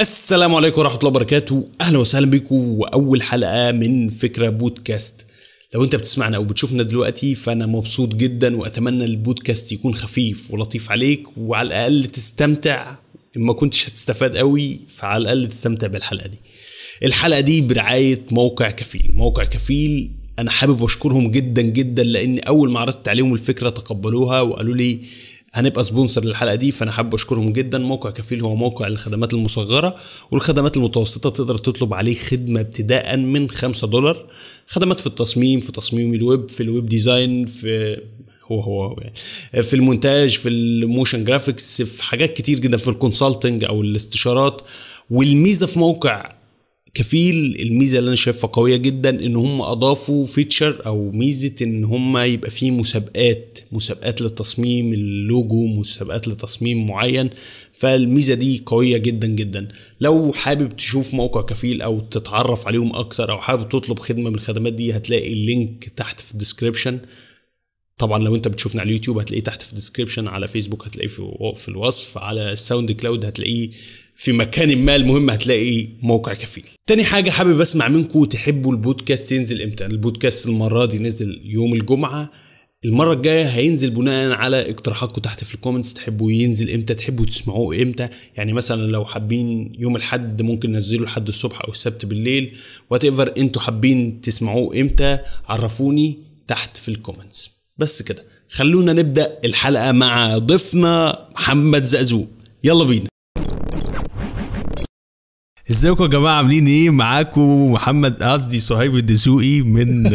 السلام عليكم ورحمة الله وبركاته. أهلا وسهلا بكم وأول حلقة من فكرة بودكاست. لو أنت بتسمعنا أو بتشوفنا دلوقتي فأنا مبسوط جدا وأتمنى البودكاست يكون خفيف ولطيف عليك وعلى الأقل تستمتع. إن ما كنتش هتستفاد قوي فعلى الأقل تستمتع بالحلقة دي. الحلقة دي برعاية موقع كفيل. موقع كفيل أنا حابب أشكرهم جدا جدا لأن أول ما عرضت عليهم الفكرة تقبلوها وقالوا لي هنبقى sponsor للحلقة دي فأنا حابب أشكرهم جدا. موقع كفيل هو موقع للخدمات المصغرة والخدمات المتوسطة تقدر تطلب عليه خدمة ابتداء من 5 دولار. خدمات في التصميم في تصميم الويب في ال web design في هو هو هو يعني في المونتاج في ال motion graphics في حاجات كتير جدا في ال consulting أو الاستشارات. والميزة في موقع كفيل الميزة اللي أنا شايفها قوية جدا إن هم أضافوا feature أو ميزة إن هم يبقى فيه مسابقات مسابقات للتصميم اللوجو مسابقات لتصميم معين. فالميزة دي قوية جدا جدا. لو حابب تشوف موقع كفيل أو تتعرف عليهم أكتر أو حابب تطلب خدمة من الخدمات دي هتلاقي ال link تحت في ال description طبعا لو أنت بتشوفنا على اليوتيوب هتلاقيه تحت في ال description على فيسبوك هتلاقيه في الوصف. على الساوند كلاود هتلاقيه في مكان ما المهم هتلاقي موقع كفيل. تاني حاجة حابب أسمع منكم تحبوا البودكاست ينزل إمتى؟ البودكاست المرة دي نزل يوم الجمعة. المرة الجاية هينزل بناء على اقتراحاتكم تحت في ال comments. تحبوا ينزل إمتى؟ تحبوا تسمعوه إمتى؟ يعني مثلا لو حابين يوم الحد ممكن ننزله الحد الصبح أو السبت بالليل. whatever أنتوا حابين تسمعوه إمتى؟ عرفوني تحت في ال comments. بس كده خلونا نبدأ الحلقة مع ضيفنا محمد زقزوق. يلا بينا. ازيكم يا جماعة؟ عاملين إيه؟ معاكم محمد قصدي صهيب الدسوقي من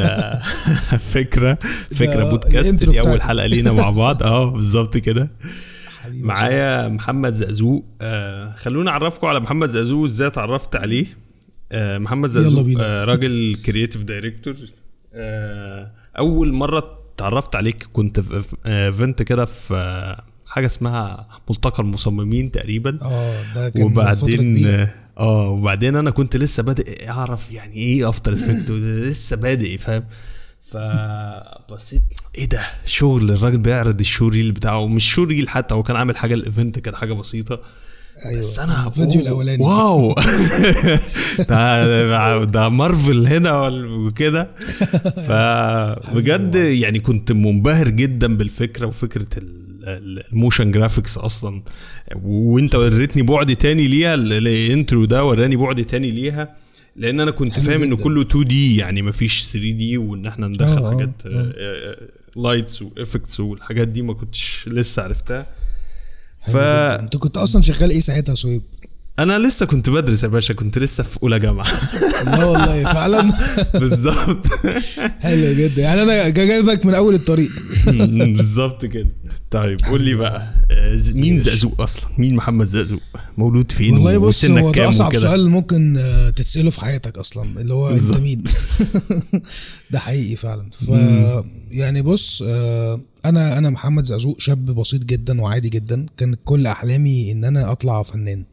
فكرة فكرة بودكاست دي اول حلقه لينا مع بعض. آه بالظبط كده. معايا محمد زقزوق. آه خلونا اعرفكم على محمد زقزوق إزاي اتعرفت عليه. آه محمد زقزوق آه راجل creative director آه أول مرة اتعرفت عليك كنت في event كده في آه، حاجة اسمها ملتقى المصممين تقريبا. آه ده كان وبعدين آه وبعدين أنا كنت لسه بادئ أعرف يعني إيه After Effect لسه بادئ فاهم؟ فبصيت إيه ده؟ شغل الراجل بيعرض ال showreel بتاعه مش showreel حتى هو كان عامل حاجة ال event كان حاجة بسيطة. أيوه. بس أنا الفيديو الأولاني. wow! ده ده مارفل هنا وكده. فبجد يعني كنت منبهر جدا بالفكرة وفكرة ال- ال motion graphics أصلا وأنت وريتني بعد تاني ليها ال- ال intro ده وراني بعد تاني ليها لأن أنا كنت فاهم جداً. كله 2D يعني مفيش 3D وإن إحنا ندخل آه، آه، حاجات آه. lights و effects والحاجات دي ما كنتش لسه عرفتها ف. أنت كنت أصلا شغال إيه ساعتها يا صهيب؟ أنا لسه كنت بدرس يا باشا كنت لسه في أولى جامعة. لا والله فعلا. بالظبط. حلو جدا. يعني أنا جا- جايبك من أول الطريق. بالظبط كده. طيب قول لي بقى آه، مين. زقزوق أصلا؟ مين محمد زقزوق؟ مولود فين؟ والله بص هو ده أصعب؟ سؤال ممكن آه، تتسأله في حياتك أصلا اللي هو أنت. مين؟ ده حقيقي فعلا. ف يعني بص آه، أنا أنا محمد زقزوق شاب بسيط جدا وعادي جدا. كان كل أحلامي إن أنا أطلع فنان.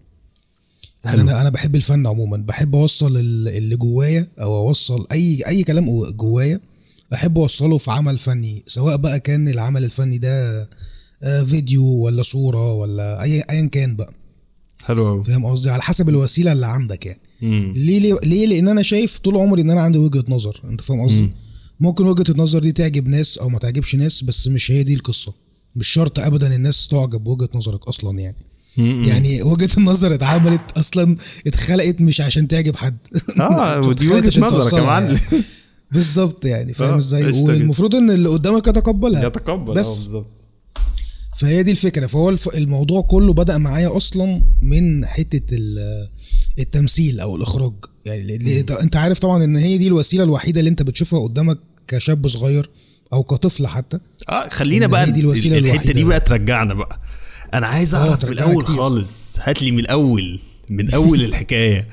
حلو. أنا أنا بحب الفن عموما. بحب أوصل ال- اللي جوايا أو أوصل أي أي كلام جوايا احب أوصله في عمل فني سواء بقى كان العمل الفني ده آه، فيديو ولا صورة ولا أي ايا كان بقى. حلو قوي فاهم قصدي؟ على حسب الوسيلة اللي عندك يعني. ليه ليه, ليه؟ لأن أنا شايف طول عمري إن أنا عندي وجهة نظر. أنت فاهم قصدي؟ ممكن وجهة النظر دي تعجب ناس أو ما تعجبش ناس بس مش هي دي القصة. مش شرط ابدا الناس تعجب بوجهة نظرك أصلا يعني. يعني وجهة النظر اتعملت أصلا اتخلقت مش عشان تعجب حد. آه ودي وجهة نظرك يا توصلها معلم. يعني. بالظبط يعني آه، فاهم إزاي؟ قشطة جدا. والمفروض إن اللي قدامك يتقبلها. يتقبل بس. آه بالظبط. فهي دي الفكرة. فهو الموضوع كله بدأ معايا أصلا من حتة ال- التمثيل أو الإخراج. يعني انت عارف طبعا إن هي دي الوسيلة الوحيدة اللي أنت بتشوفها قدامك كشاب صغير أو كطفل حتى. آه خلينا بقى دي الوسيلة ال- الحتة. دي بقى ترجعنا بقى. أنا عايز آه، اعرف من ترجعنا الأول كتير. خالص. هات لي من الأول من أول الحكاية.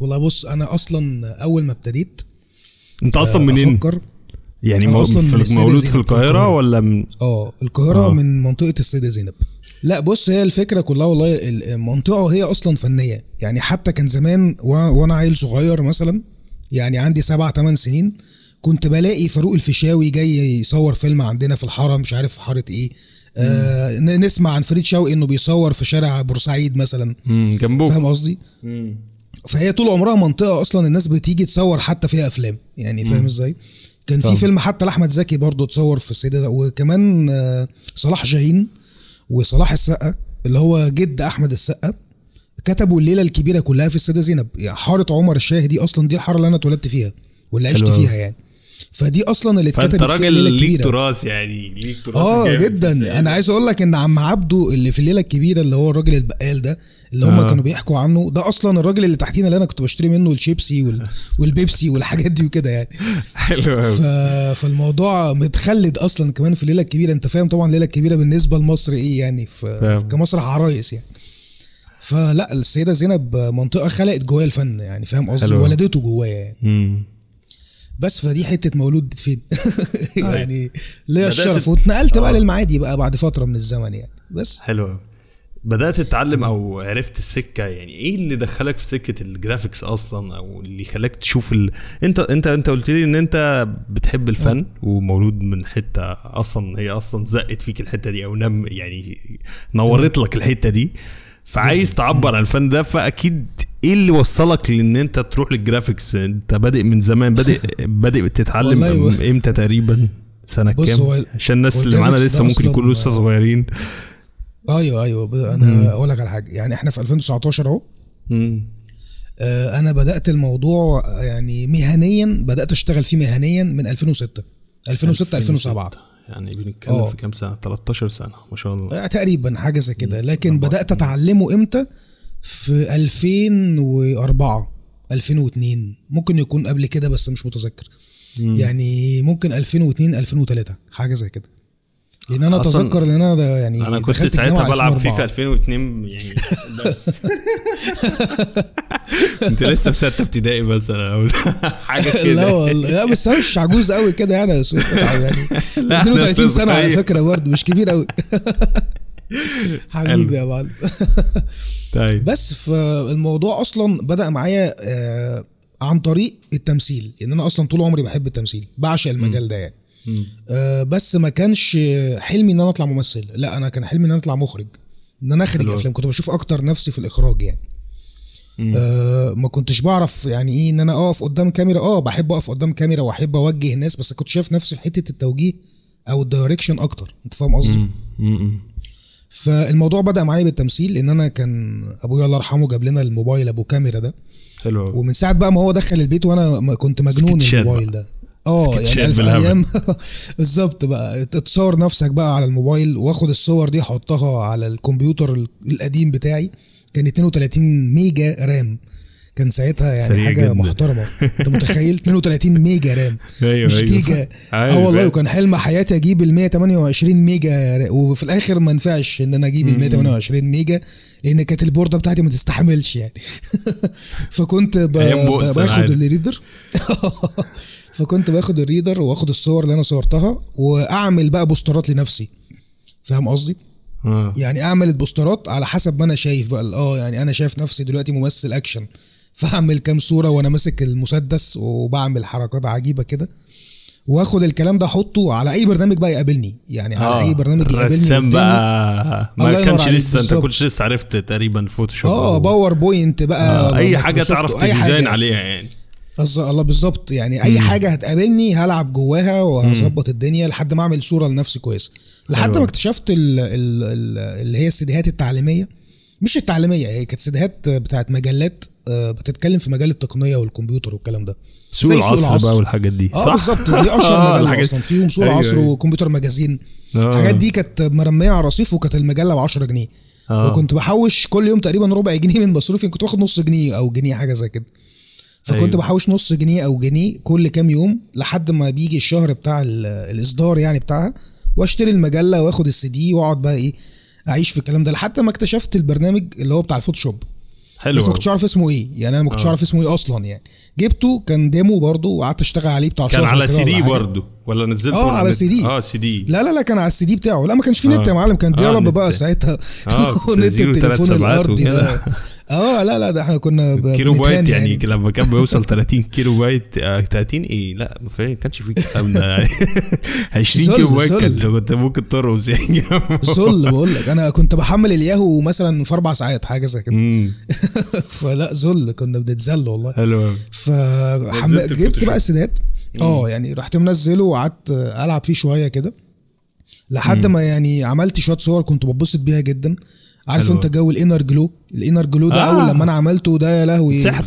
والله بص أنا أصلا أول ما ابتديت أنت أصلا منين؟ أفكر. يعني أصلاً من في- السيدة مولود في القاهرة القاهرة. ولا من آه القاهرة آه. من منطقة السيدة زينب. لا بص هي الفكرة كلها والله ال- المنطقة هي أصلا فنية. يعني حتى كان زمان وأنا- وأنا عيل صغير مثلا يعني عندي سبع ثمان سنين كنت بلاقي فاروق الفيشاوي جاي يصور فيلم عندنا في الحارة مش عارف في حارة إيه. آه نسمع عن فريد شوقي إنه بيصور في شارع بورسعيد مثلا. جنبه. فاهم قصدي. فهي طول عمرها منطقة أصلا الناس بتيجي تصور حتى فيها أفلام يعني فاهم إزاي؟ كان في. فيلم حتى لأحمد زكي برضه اتصور في السيدة ده وكمان آه، صلاح جاهين وصلاح السقا اللي هو جد أحمد السقا كتبوا الليلة الكبيرة كلها في السيدة زينب. يعني حارة عمر الشاهي دي أصلا دي الحارة اللي أنا اتولدت فيها واللي عشت. فيها يعني. فدي أصلا اللي فأنت اتكتبت الليلة راجل ليك تراث يعني ليك تراث آه. جدا أنا عايز أقول لك إن عم عبده اللي في الليلة الكبيرة اللي هو الراجل البقال ده اللي هم آه. كانوا بيحكوا عنه ده أصلا الراجل اللي تحتينا اللي أنا كنت بشتري منه الشيبسي وال... والبيبسي والحاجات دي وكده يعني حلو ف... فالموضوع متخلد أصلا كمان في الليلة الكبيرة أنت فاهم طبعا الليلة الكبيرة بالنسبة لمصر إيه يعني في... فاهم. كمسرح عرايس يعني فلا السيدة زينب منطقة خلقت جوايا الفن يعني فاهم قصدي. ولدته جوايا يعني. بس فدي حتة مولود فين؟ يعني ليا الشرف واتنقلت بقى آه. للمعادي بقى بعد فترة من الزمن يعني. بس. حلو بدأت تتعلم أو عرفت السكة يعني إيه اللي دخلك في سكة ال graphics أصلا أو اللي خلاك تشوف ال... انت انت أنت قلت لي إن أنت بتحب الفن ومولود من حتة أصلا هي أصلا زقت فيك الحتة دي أو نم يعني نورت لك الحتة دي. فعايز تعبر عن الفن ده فأكيد إيه اللي وصلك لإن أنت تروح لل graphics أنت بادئ من زمان بادئ بادئ تتعلم إمتى تقريبا؟ سنة كام؟ عشان الناس اللي معانا لسه ممكن يكونوا لسه صغيرين. أيوه أيوه. أنا أقول لك على حاجة. يعني إحنا في 2019 أهو. آه، أنا بدأت الموضوع يعني مهنيا بدأت أشتغل فيه مهنيا من 2006 2006 2007 يعني بنتكلم آه. في كام سنة؟ 13 سنة ما شاء الله. آه، تقريبا حاجة زي كده. لكن بدأت أتعلمه إمتى؟ في 2004 2002 ممكن يكون قبل كده بس مش متذكر. يعني ممكن 2002 2003 حاجة زي كده. لأن أنا أتذكر إن أنا ده يعني أنا كنت ساعتها بلعب 2004. فيفا 2002 يعني بس. انت لسه في ستة ابتدائي مثلا أو حاجة لا كده. والله. لا بس أنا مش عجوز قوي كده يعني يعني لا، 32 ده سنة على. فكرة برضه مش كبير قوي حبيبي يا معلم. طيب. بس فالموضوع أصلا بدأ معايا آه، عن طريق التمثيل. لأن أنا أصلا طول عمري بحب التمثيل بعشق المجال ده يعني. آه، بس ما كانش حلمي إن أنا أطلع ممثل. لا أنا كان حلمي إن أنا أطلع مخرج إن أنا أخرج. أفلام. كنت بشوف أكتر نفسي في الإخراج يعني. آه ما كنتش بعرف يعني إيه إن أنا أقف قدام كاميرا. آه بحب أقف قدام كاميرا وأحب أوجه الناس بس كنت شايف نفسي في حتة التوجيه أو الدايركشن أكتر. أنت فاهم قصدي؟ فالموضوع بدأ معايا بالتمثيل لأن أنا كان أبويا الله يرحمه جاب لنا الموبايل أبو كاميرا ده حلو. ومن ساعة بقى ما هو دخل البيت وأنا كنت مجنون الموبايل. ده آه يعني ألف. أيام بالظبط بقى تتصور نفسك بقى على الموبايل واخد الصور دي احطها على الكمبيوتر ال- القديم بتاعي كان 32 mega RAM كان ساعتها يعني حاجة جدا. محترمة انت متخيل 32 mega RAM أيوة، مش أيوة. جيجا عارف، آه والله. وكان حلم حياتي أجيب ال 128 mega وفي الآخر ما نفعش ان أنا أجيب ال 128 mega لأن كانت البورده بتاعتي ما تستحملش يعني فكنت ب... باخد. ال reader فكنت باخد ال reader واخد الصور اللي أنا صورتها واعمل بقى بوسترات لنفسي فاهم قصدي؟ آه. يعني اعمل البوسترات على حسب ما أنا شايف بقى آه يعني أنا شايف نفسي دلوقتي ممثل اكشن فاعمل كام صورة وأنا ماسك المسدس وبعمل حركات عجيبة كده وآخد الكلام ده أحطه على أي برنامج بقى يقابلني يعني على آه. أي برنامج يقابلني الرسام قدامي بقى ما كانش لسه أنت. كنتش لسه عرفت تقريبا Photoshop آه PowerPoint بقى آه. أي حاجة تعرف ت design. عليها يعني الله بالظبط يعني أي حاجة هتقابلني هلعب جواها وهظبط الدنيا لحد ما أعمل صورة لنفسي كويسه لحد. ما اكتشفت ال ال ال اللي هي السيديهات التعليمية مش التعليمية هي كانت سيديهات بتاعت مجلات بتتكلم في مجال التقنية والكمبيوتر والكلام ده. لغة العصر بقى والحاجات دي. آه صح؟ بالظبط. دي أشهر آه، الحاجات- أصلا. فيهم لغة أيوة، العصر أيوة. و computer magazine. آه. الحاجات دي كانت مرمية على الرصيف وكانت المجلة ب 10 جنيه. آه. وكنت بحوش كل يوم تقريبا ربع جنيه من مصروفي. كنت باخد نص جنيه أو جنيه حاجة زي كده. فكنت أيوة. بحوش نص جنيه أو جنيه كل كام يوم لحد ما بيجي الشهر بتاع ال- الإصدار يعني بتاعها وأشتري المجلة وآخد السي دي وأقعد بقى إيه أعيش في الكلام ده. لحد ما اكتشفت البرنامج اللي هو بتاع ال Photoshop. حلو بس ما. كنتش عارف اسمه إيه يعني أنا ما كنتش آه. عارف اسمه إيه أصلا يعني جبته كان demo برضه وقعدت أشتغل عليه بتاع كان على سي دي. برضه ولا نزلته آه على net- CD. آه سي دي لا لا لا كان على السي دي بتاعه لا ما كانش في آه. نت يا معلم كان آه، dial-up net. بقى ساعتها آه، zero تلات التليفون الأرضي. ده آه لا لا ده إحنا كنا كيلو بايت يعني, لما كان بيوصل 30 كيلو بايت آه 30 إيه؟ لا ما كانش في ده. 20 زل- كيلو بايت. كان كنت ممكن ترقص يعني. ذل بقول لك. أنا كنت بحمل الياهو مثلا في أربع ساعات حاجة زي كده. فلا ذل كنا بنتذل والله. حلو قوي فحم... نزلت جبت ال Photoshop. بقى السيديهات آه يعني رحت منزله وقعدت ألعب فيه شوية كده. لحد ما يعني عملت شوية صور كنت بتبسط بيها جدا. عارف. انت جو ال inner glow؟ ال inner glow ده آه. أول لما أنا عملته ده يا لهوي. سحر.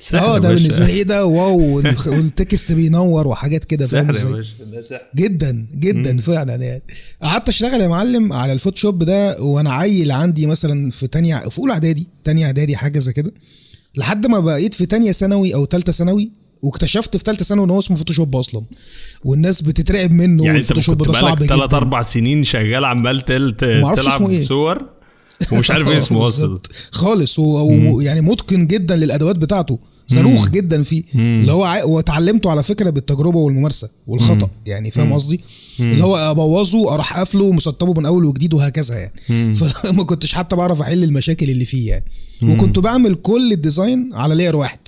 سحر آه ده. بالنسبة لي إيه ده؟ wow وال text بينور وحاجات كده فاهم سحر يا إزاي؟ باشا. جدا جدا فعلا يعني. قعدت أشتغل يا معلم على ال Photoshop ده وأنا عيل عندي مثلا في تانية في أولى إعدادي تانية إعدادي حاجة زي كده لحد ما بقيت في تانية ثانوي أو تالتة ثانوي واكتشفت في ثالثه ثانوي إن هو اسمه Photoshop أصلا. والناس بتترعب منه يعني كنت ده صعب بقالك جدا. ثلاث أربع سنين شغال عمال تل- تلعب اسمه إيه. صور. ومش عارف إيه اسمه أصلا. خالص. ويعني متقن جدا للأدوات بتاعته. صاروخ جدا فيه. اللي هو عا- واتعلمته على فكرة بالتجربة والممارسة والخطأ. يعني فاهم قصدي؟ اللي هو أبوظه أروح قافله ومسطبه من أول وجديد وهكذا يعني. فما كنتش حتى بعرف أحل المشاكل اللي فيه يعني. وكنت بعمل كل ال design على layer واحد.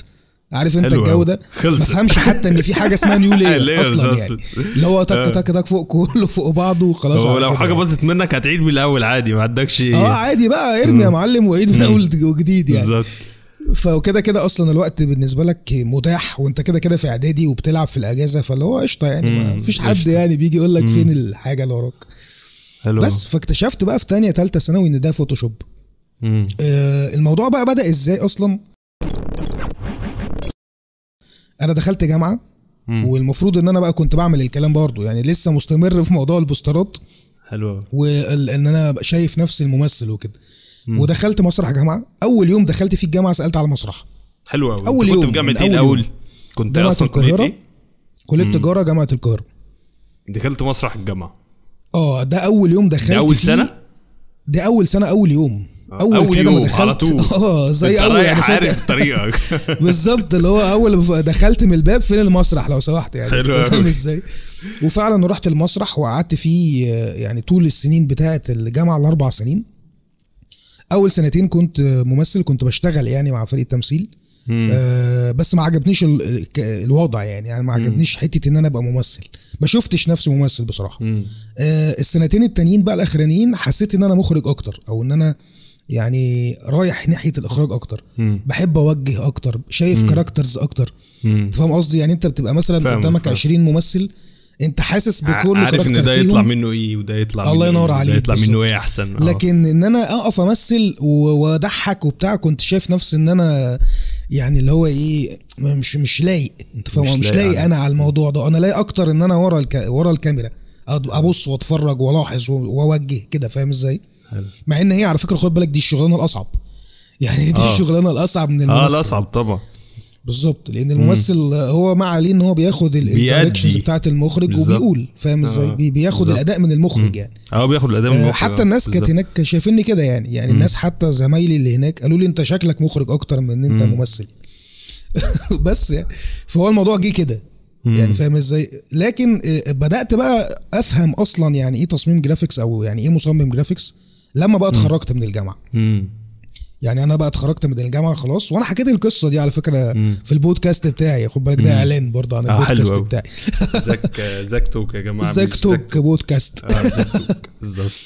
عارف انت الجو. ده؟ ما. فهمش حتى إن في حاجة اسمها new layer أصلا. يعني. اللي هو تك تك تك فوق كله فوق بعضه وخلاص هو لو حاجة يعني. باظت منك هتعيد من الأول عادي ما عندكش آه عادي بقى ارمي يا معلم وعيد من اول وجديد يعني. بالظبط. فكده كده أصلا الوقت بالنسبة لك متاح وأنت كده كده في إعدادي وبتلعب في الأجازة فاللي هو قشطة يعني. ما فيش حد. يعني بيجي يقول لك فين الحاجة اللي وراك. بس فاكتشفت بقى في تانية تالتة ثانوي إن ده فوتوشوب. آه الموضوع بقى بدأ إزاي أصلا؟ أنا دخلت جامعة مم. والمفروض ان أنا بقى كنت بعمل الكلام برضه. يعني لسه مستمر في موضوع البوسترات حلو. وان أنا شايف نفسي الممثل وكده. ودخلت مسرح جامعة. اول يوم دخلت فيه الجامعة سألت على المسرح حلو قوي أول كنت يوم، في جامعة إيه الأول. كنت جامعة أصلا كلية القاهرة. إيه؟ كلية تجارة جامعة القاهرة. دخلت مسرح الجامعة. آه ده أول يوم دخلت ده اول سنة؟ ده أول سنة أول يوم. أول, أول كده ما دخلت. آه زي أول يعني عارف طريقك بالظبط اللي هو أول ما دخلت من الباب فين المسرح لو سمحت يعني. حلو فاهم. إزاي؟ وفعلا رحت المسرح وقعدت فيه آه، يعني طول السنين بتاعه الجامعة الأربع سنين. أول سنتين كنت ممثل كنت بشتغل يعني مع فريق تمثيل آه بس ما عجبنيش ال- الوضع يعني يعني ما عجبنيش حتة إن أنا أبقى ممثل. ما شفتش نفسي ممثل بصراحة. آه السنتين التانيين بقى الأخرانيين حسيت إن أنا مخرج أكتر أو إن أنا يعني رايح ناحية الإخراج أكتر مم. بحب أوجه أكتر شايف كاركترز أكتر. أنت فاهم قصدي يعني أنت بتبقى مثلا قدامك فاهم. 20 ممثل أنت حاسس بكل عارف إن ده يطلع منه إيه وده يطلع الله منه إيه ينور عليك، يطلع منه. إيه أحسن آه. لكن إن أنا أقف أمثل وأضحك وبتاع كنت شايف نفسي إن أنا يعني اللي هو إيه مش مش لايق أنت فاهم مش مش, لايق. أنا على الموضوع ده أنا لايق أكتر إن أنا ورا الك... ورا الكاميرا أد- أبص وأتفرج وألاحظ وأوجه كده فاهم إزاي. مع إن هي على فكرة خد بالك دي الشغلانة الأصعب. يعني دي آه. الشغلانة الأصعب من آه الممثل. لا صعب طبعا. بالظبط لأن الممثل هو ما عليه إن هو بياخد. ال directions بتاعت المخرج بالظبط. وبيقول فاهم إزاي؟ آه. بي- بياخد بالظبط. الأداء من المخرج يعني. آه بياخد الأداء من آه، المخرج. حتى آه. الناس كانت. هناك شايفيني كده يعني. يعني الناس حتى زمايلي اللي هناك قالوا لي أنت شكلك مخرج أكتر من إن أنت ممثل. بس يعني فهو الموضوع جه كده. يعني فاهم إزاي؟ لكن آه، بدأت بقى أفهم أصلا يعني إيه تصميم graphics أو يعني إيه مصمم graphics لما بقى اتخرجت من الجامعة. مم. يعني أنا بقى اتخرجت من الجامعة خلاص وأنا حكيت القصة دي على فكرة في البودكاست بتاعي. خد بالك ده إعلان برضه عن آه، البودكاست أوي. بتاعي. زك زك توك يا جماعة زاك مش توك بودكاست. آه، زك بالظبط.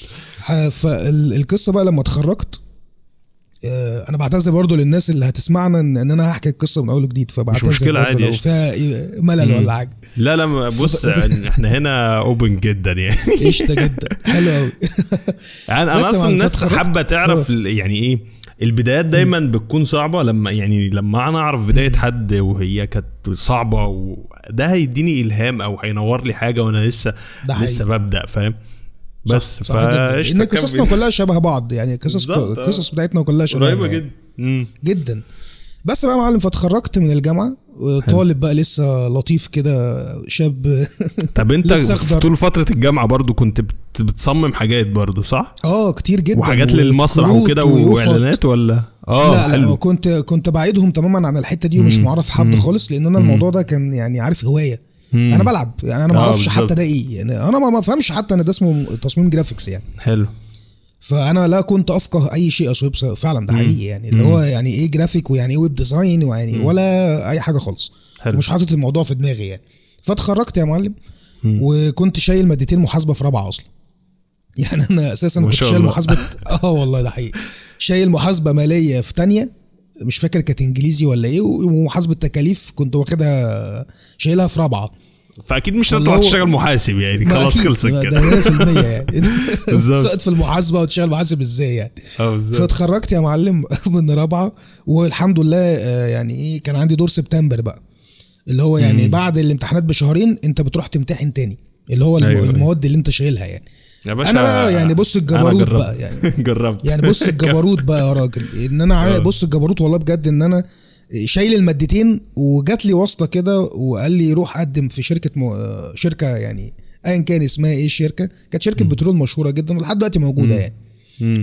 فالقصة بقى لما اتخرجت آه، أنا بعتذر برضو للناس اللي هتسمعنا ان إن أنا هحكي القصة من أول وجديد فبعتذر مشكلة برضو عادي، لو. فيها ملل ولا حاجة. لا لا بص فض- إحنا هنا open جدا يعني. قشطة جدا. حلو قوي أنا أصلا الناس حابة تعرف ال- يعني إيه البدايات دايما بتكون صعبة لما يعني لما أنا أعرف بداية حد وهي كانت صعبة وده هيديني إلهام أو هينور لي حاجة وأنا لسه. لسه ببدأ فاهم؟ بس فقشطة ان قصصنا. كلها شبه بعض يعني قصص بالظبط، آه. القصص بتاعتنا كلها شبه قريبة يعني. جدا مم. جدا بس بقى يا معلم فاتخرجت من الجامعة طالب بقى لسه لطيف كده شاب طب انت. طول فترة الجامعة برضو كنت بت- بتصمم حاجات برضو صح آه كتير جدا وحاجات للمسرح وكده. وإعلانات ولا آه لا لا حلو كنت كنت بعيدهم تماما عن الحتة دي ومش معرف حد خالص لأن أنا الموضوع ده كان يعني عارف هواية مم. أنا بلعب يعني أنا ما آه، أعرفش. حتى ده إيه يعني أنا ما بفهمش حتى إن ده اسمه تصميم graphics يعني. حلو. فأنا لا كنت أفقه أي شيء بس- فعلا ده حقيقي يعني اللي هو يعني إيه جرافيك ويعني إيه web design ويعني ولا أي حاجة خالص. حلو. مش حاطط الموضوع في دماغي يعني. فاتخرجت يا معلم وكنت شايل مادتين محاسبة في رابعة أصلا. يعني أنا أساسا كنت شايل. محاسبة آه والله ده حقيقي. شايل محاسبة مالية في تانية مش فاكر كانت إنجليزي ولا إيه ومحاسبة تكاليف كنت واخدها شايلها في رابعة. فأكيد مش هتطلع تشتغل محاسب يعني خلاص خلصت كده. ده 100% يعني. بالظبط. في المحاسبة وتشتغل محاسب إزاي يعني؟ بالظبط. فاتخرجت يا معلم من رابعة والحمد لله آه، يعني إيه كان عندي دور سبتمبر بقى. اللي هو يعني بعد الامتحانات بشهرين أنت بتروح تمتحن تاني. اللي هو الم- أيوة. المواد اللي أنت شايلها يعني. يا باشا أنا بقى يعني بص الجبروت. بقى يعني. جربت. يعني بص الجبروت بقى يا راجل إن أنا آه. بص الجبروت والله بجد إن أنا شايل المادتين وجات لي واسطة كده وقال لي روح قدم في شركة م... شركة يعني ايا كان اسمها إيه الشركة؟ كانت شركة بترول مشهورة جدا ولحد دلوقتي موجودة يعني.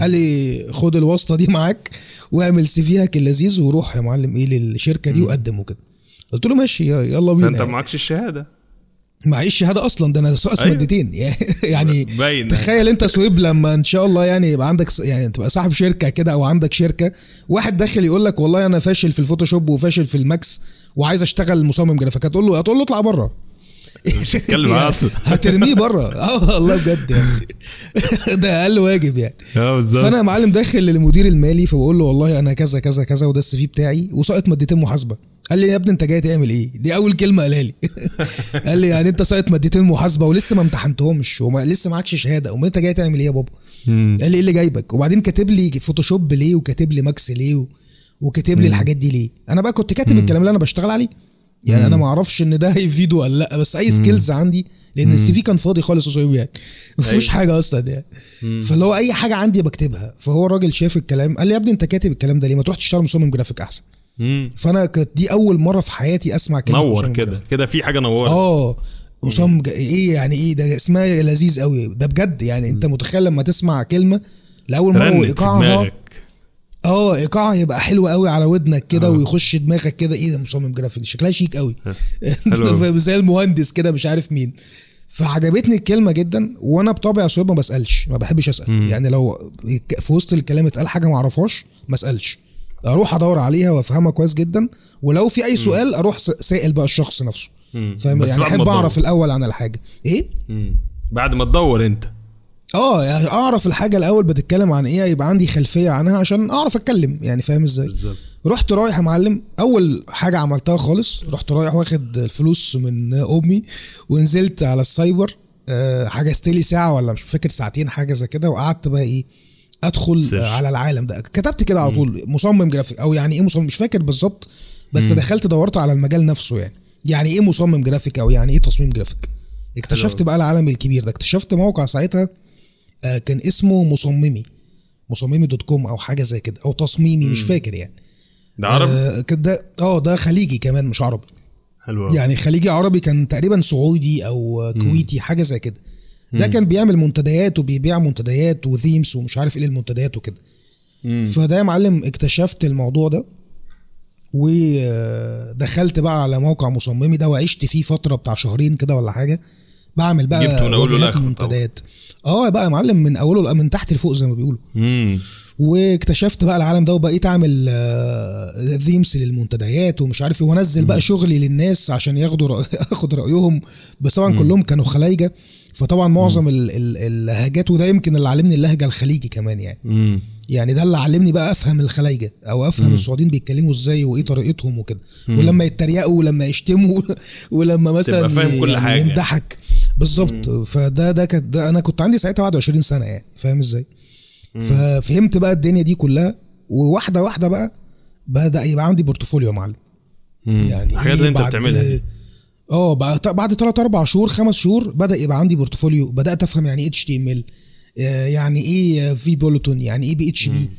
قال لي خد الواسطة دي معاك واعمل CV ك اللذيذ وروح يا معلم إيه للشركة دي وقدم وكده. قلت له ماشي يلا بينا انت يعني. معكش الشهادة. معيش شهادة أصلا ده أنا ساقط أيوة. مادتين يعني باين. تخيل أنت صهيب لما إن شاء الله يعني يبقى عندك يعني تبقى صاحب شركة كده أو عندك شركة واحد داخل يقول لك والله أنا فاشل في ال Photoshop وفاشل في ال Max وعايز أشتغل مصمم جرافيك هتقول له هتقول له اطلع بره مش هتكلم أصلا. هترميه بره. آه والله بجد يعني. ده أقل واجب يعني. آه بالظبط. فأنا يا معلم داخل للمدير المالي فبقول له والله أنا كذا كذا كذا وده ال CV بتاعي وساقط مادتين محاسبة. قال لي يا ابني أنت جاي تعمل إيه؟ دي أول كلمة قالها لي. قال لي يعني أنت ساقط مادتين محاسبة ولسه ما امتحنتهمش وما لسه معكش شهادة أمال أنت جاي تعمل إيه يا بابا؟ قال لي إيه اللي جايبك؟ وبعدين كاتب لي Photoshop ليه وكاتب لي Max ليه. وكاتب لي الحاجات دي ليه؟ أنا بقى كنت كاتب الكلام اللي أنا بشتغل عليه. يعني أنا ما أعرفش إن ده هيفيده ولا لأ بس أي skills عندي لأن ال CV كان فاضي خالص يا صهيب يعني. ما فيهوش حاجة أصلا يعني. فاللي هو أي حاجة عندي بكتبها. فهو الراجل شاف الكلام قال لي يا ابني أنت كاتب الكلام ده ليه؟ ما تروح تشتغل مصمم جرافيك أحسن. مم. فأنا كانت دي أول مرة في حياتي أسمع كلمة نور كده. كده في حاجة نورت آه. مصمم ج- إيه يعني إيه؟ ده اسمها لذيذ قوي ده بجد يعني أنت متخيل لما تسمع كلمة لأول مرة وإيقاعها آه ايقاعها يبقى حلو قوي على ودنك كده ويخش دماغك كده. إيه ده مصمم جرافيك شكلها شيك قوي. فاهم؟ زي المهندس كده مش عارف مين. فعجبتني الكلمة جدا وأنا بطبعي يا ما بسألش ما بحبش اسأل. يعني لو في وسط الكلام اتقال حاجة ما اعرفهاش ما اسألش. أروح ادور عليها وافهمها كويس جدا. ولو في اي سؤال أروح سائل بقى الشخص نفسه. فاهم؟ يعني أحب. أعرف الأول عن الحاجة. إيه؟ مم. بعد ما تدور أنت. آه يعني أعرف الحاجة الأول بتتكلم عن إيه يبقى عندي خلفية عنها عشان أعرف أتكلم يعني فاهم إزاي؟ بالظبط. رحت رايح يا معلم أول حاجة عملتها خالص رحت رايح واخد الفلوس من أمي ونزلت على السايبر آه، حجزت لي ساعة ولا مش فاكر ساعتين حاجة زي كده وقعدت بقى إيه أدخل search. آه، على العالم ده. كتبت كده على طول مصمم جرافيك أو يعني إيه مصمم مش فاكر بالظبط بس دخلت دورت على المجال نفسه يعني. يعني إيه مصمم جرافيك أو يعني إيه تصميم جرافيك؟ اكتشفت بقى العالم الكبير ده. اكتشفت موقع ساعتها كان اسمه مصممي. مصممي dot com أو حاجة زي كده أو تصميمي مش فاكر يعني. ده عربي؟ آه كده ده- آه ده خليجي كمان مش عربي. حلو. يعني خليجي عربي كان تقريبا سعودي أو كويتي حاجة زي كده. ده كان بيعمل منتديات وبيبيع منتديات و themes ومش عارف إيه للمنتديات وكده. فده يا معلم اكتشفت الموضوع ده ودخلت بقى على موقع مصممي ده وعشت فيه فترة بتاع شهرين كده ولا حاجة. بعمل جبته بقى من أوله واجهات لآخره طبعا. منتديات آه بقى يا معلم من أوله من تحت لفوق زي ما بيقولوا. مم. واكتشفت بقى العالم ده وبقيت أعمل ذيمس للمنتديات ومش عارف إيه وأنزل بقى شغلي للناس عشان ياخدوا رأي آخد رأيهم. بس طبعا كلهم كانوا خلايجة. فطبعا معظم ال- ال- اللهجات وده يمكن اللي علمني اللهجة الخليجي كمان يعني. مم. يعني ده اللي علمني بقى أفهم الخلايجة أو أفهم السعوديين بيتكلموا إزاي وإيه طريقتهم وكده. ولما يتريقوا ولما يشتموا ولما مثلا تبقى فاهم كل يعني حاجة. يمدحك. بالظبط. فده ده كانت ده أنا كنت عندي ساعتها 21 سنة يعني فاهم إزاي؟ ففهمت بقى الدنيا دي كلها وواحدة واحدة بقى بدأ يبقى عندي portfolio يا معلم. يعني الحاجات إيه اللي أنت بعد- بتعملها آه بعد بعد 3 4 شهور 5 شهور بدأ يبقى عندي portfolio بدأت أفهم يعني إيه HTML يعني إيه vBulletin يعني إيه PHP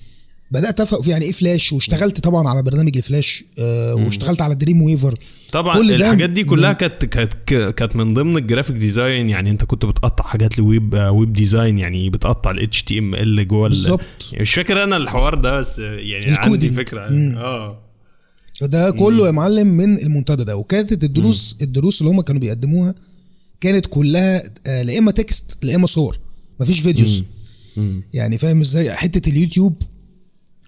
بدأت أفهم يعني إيه فلاش واشتغلت طبعا على برنامج الفلاش آه، واشتغلت على Dreamweaver طبعا كل الحاجات دي كلها كانت كانت كانت من ضمن ال graphic design يعني أنت كنت بتقطع حاجات ل web web design يعني بتقطع ال HTML جوه ال- بالظبط. يعني مش فاكر أنا الحوار ده بس يعني عندي ال coding. فكرة. مم. آه. ده كله يا معلم من المنتدى ده. وكانت الدروس الدروس اللي هم كانوا بيقدموها كانت كلها آه، لا إما text لا إما صور. مفيش videos يعني فاهم إزاي؟ حتة اليوتيوب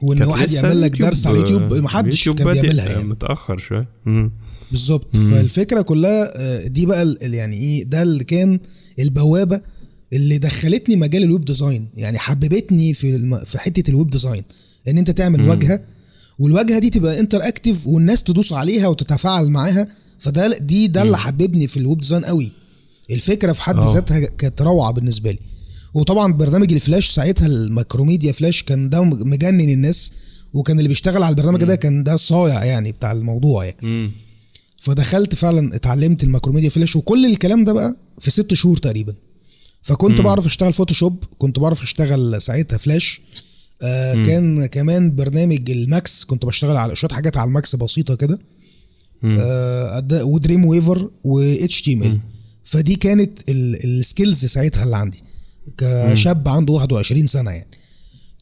وإن واحد يعمل لك درس على اليوتيوب محدش اليوتيوب كان بيعملها يعني. متأخر شوية. بالظبط. فالفكرة كلها آه، دي بقى يعني إيه ده اللي كان البوابة اللي دخلتني مجال ال web design. يعني حببتني في الم... في حتة ال web design إن أنت تعمل واجهة والواجهة دي تبقى interactive والناس تدوس عليها وتتفاعل معاها. فده دي ده اللي حببني في ال web design قوي. الفكرة في حد آه. ذاتها كانت روعة بالنسبة لي. وطبعا برنامج الفلاش ساعتها ال Macromedia Flash كان ده مجنن الناس وكان اللي بيشتغل على البرنامج ده كان ده صايع يعني بتاع الموضوع يعني. مم. فدخلت فعلا اتعلمت ال Macromedia Flash وكل الكلام ده بقى في ست شهور تقريبا. فكنت مم. بعرف اشتغل Photoshop كنت بعرف اشتغل ساعتها فلاش. آه كان كمان برنامج ال Max كنت بشتغل على شوية حاجات على ال Max بسيطة كده. آه و Dreamweaver و HTML فدي كانت ال skills ساعتها اللي عندي. كشاب عنده 21 سنة يعني.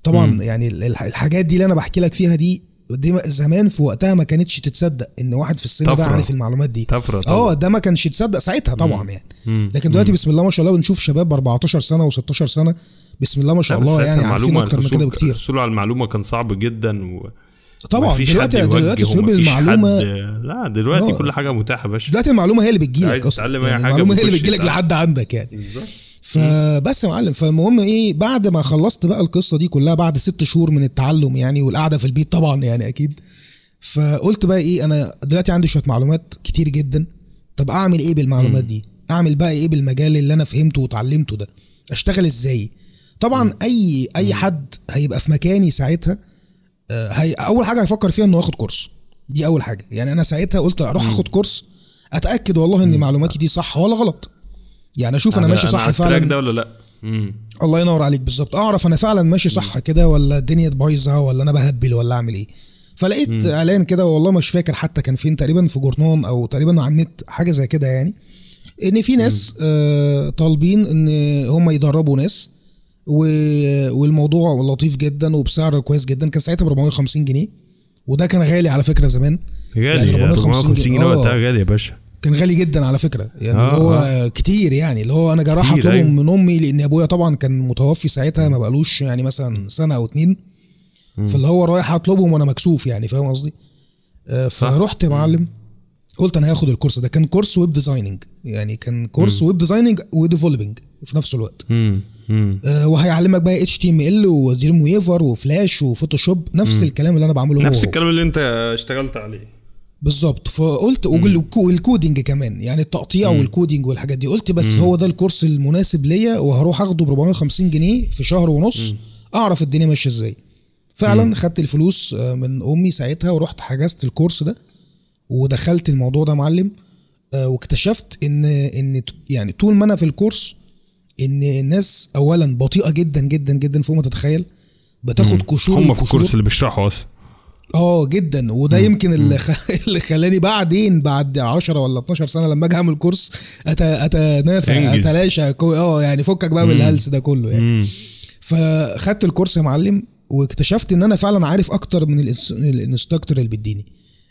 طبعا يعني ال- الح- الحاجات دي اللي أنا بحكي لك فيها دي دي زمان في وقتها ما كانتش تتصدق إن واحد في السن ده. عارف المعلومات دي. طبعا. آه ده ما كانش يتصدق ساعتها طبعا يعني. مم. لكن دلوقتي بسم الله ما شاء الله بنشوف شباب 14 سنة و16 سنة بسم الله ما شاء الله يعني عارفين أكتر من كده بكتير. الحصول على المعلومة كان صعب جدا و طبعا. دلوقتي دلوقتي أسلوب المعلومه حد... لا دلوقتي آه. كل حاجة متاحة يا باشا. دلوقتي المعلومة هي اللي بتجي عايز لك أصلا يعني المعلومة هي اللي بتخش بتجي لك تتعلم. لحد عندك يعني. بالظبط. فبس يا معلم. فالمهم إيه بعد ما خلصت بقى القصة دي كلها بعد ست شهور من التعلم يعني والقعدة في البيت طبعا يعني أكيد فقلت بقى إيه أنا دلوقتي عندي شوية معلومات كتير جدا. طب أعمل إيه بالمعلومات دي؟ أعمل بقى إيه بالمجال اللي أنا فهمته وتعلمته ده؟ أشتغل إزاي؟ طبعا أي أي حد هيبقى في مكاني ساعتها آه، هي أول حاجة هيفكر فيها إنه ياخد course. دي أول حاجة. يعني أنا ساعتها قلت أروح أخد course أتأكد والله إن معلوماتي دي صح ولا غلط. يعني أشوف أنا, ماشي صح على ال track فعلا. ده ولا لأ؟ مم. الله ينور عليك بالظبط. أعرف أنا فعلا ماشي صح كده ولا الدنيا بايظة ولا أنا بهبل ولا أعمل إيه. فلقيت إعلان كده والله مش فاكر حتى كان فين تقريبا في جورنان أو تقريبا على النت حاجة زي كده يعني إن في ناس آه طالبين إن هم يدربوا ناس و- والموضوع لطيف جدا وبسعر كويس جدا كان ساعتها ب 450 جنيه وده كان غالي على فكرة زمان. غالي يعني يعني 450 450 جنيه آه. وقتها غالي يا باشا. كان غالي جدا على فكرة. يعني آه، هو آه. كتير يعني. اللي هو أنا جراح كتير، اطلبهم أيوة. من أمي لأن أبويا طبعا كان متوفي ساعتها ما بقالوش يعني مثلا سنة أو اتنين. فاللي هو رايح أطلبهم وأنا مكسوف يعني فاهم قصدي؟ آه، فرحت يا معلم قلت أنا هاخد الكورس ده. كان كورس web designing يعني كان كورس web designing و developing في نفس الوقت. آه، وهيعلمك بقى HTML و Dreamweaver و Flash و Photoshop. نفس الكلام اللي أنا بعمله نفس هو. الكلام اللي أنت اشتغلت عليه. بالظبط فقلت وال co- وال coding كمان يعني التقطيع وال coding والحاجات دي. قلت بس هو ده الكورس المناسب ليا وهروح اخده ب 450 جنيه في شهر ونص اعرف الدنيا ماشية إزاي. فعلا خدت الفلوس آه، من أمي ساعتها ورحت حجزت الكورس ده ودخلت الموضوع ده معلم آه، واكتشفت ان إن يعني طول ما أنا في الكورس إن الناس اولا بطيئة جدا جدا جدا فوق ما تتخيل بتاخد قشور هم في. الكورس اللي بيشرحوا أصلا. آه جدا وده يمكن اللي. اللي خلاني بعدين بعد 10 ولا 12 سنة لما أجي أعمل كورس أت... أتنافع إنجز. أتلاشى كو- آه يعني فكك بقى من الهلس ده كله يعني مم. فخدت الكورس يا معلم واكتشفت إن أنا فعلا عارف أكتر من ال instructor اللي بيديني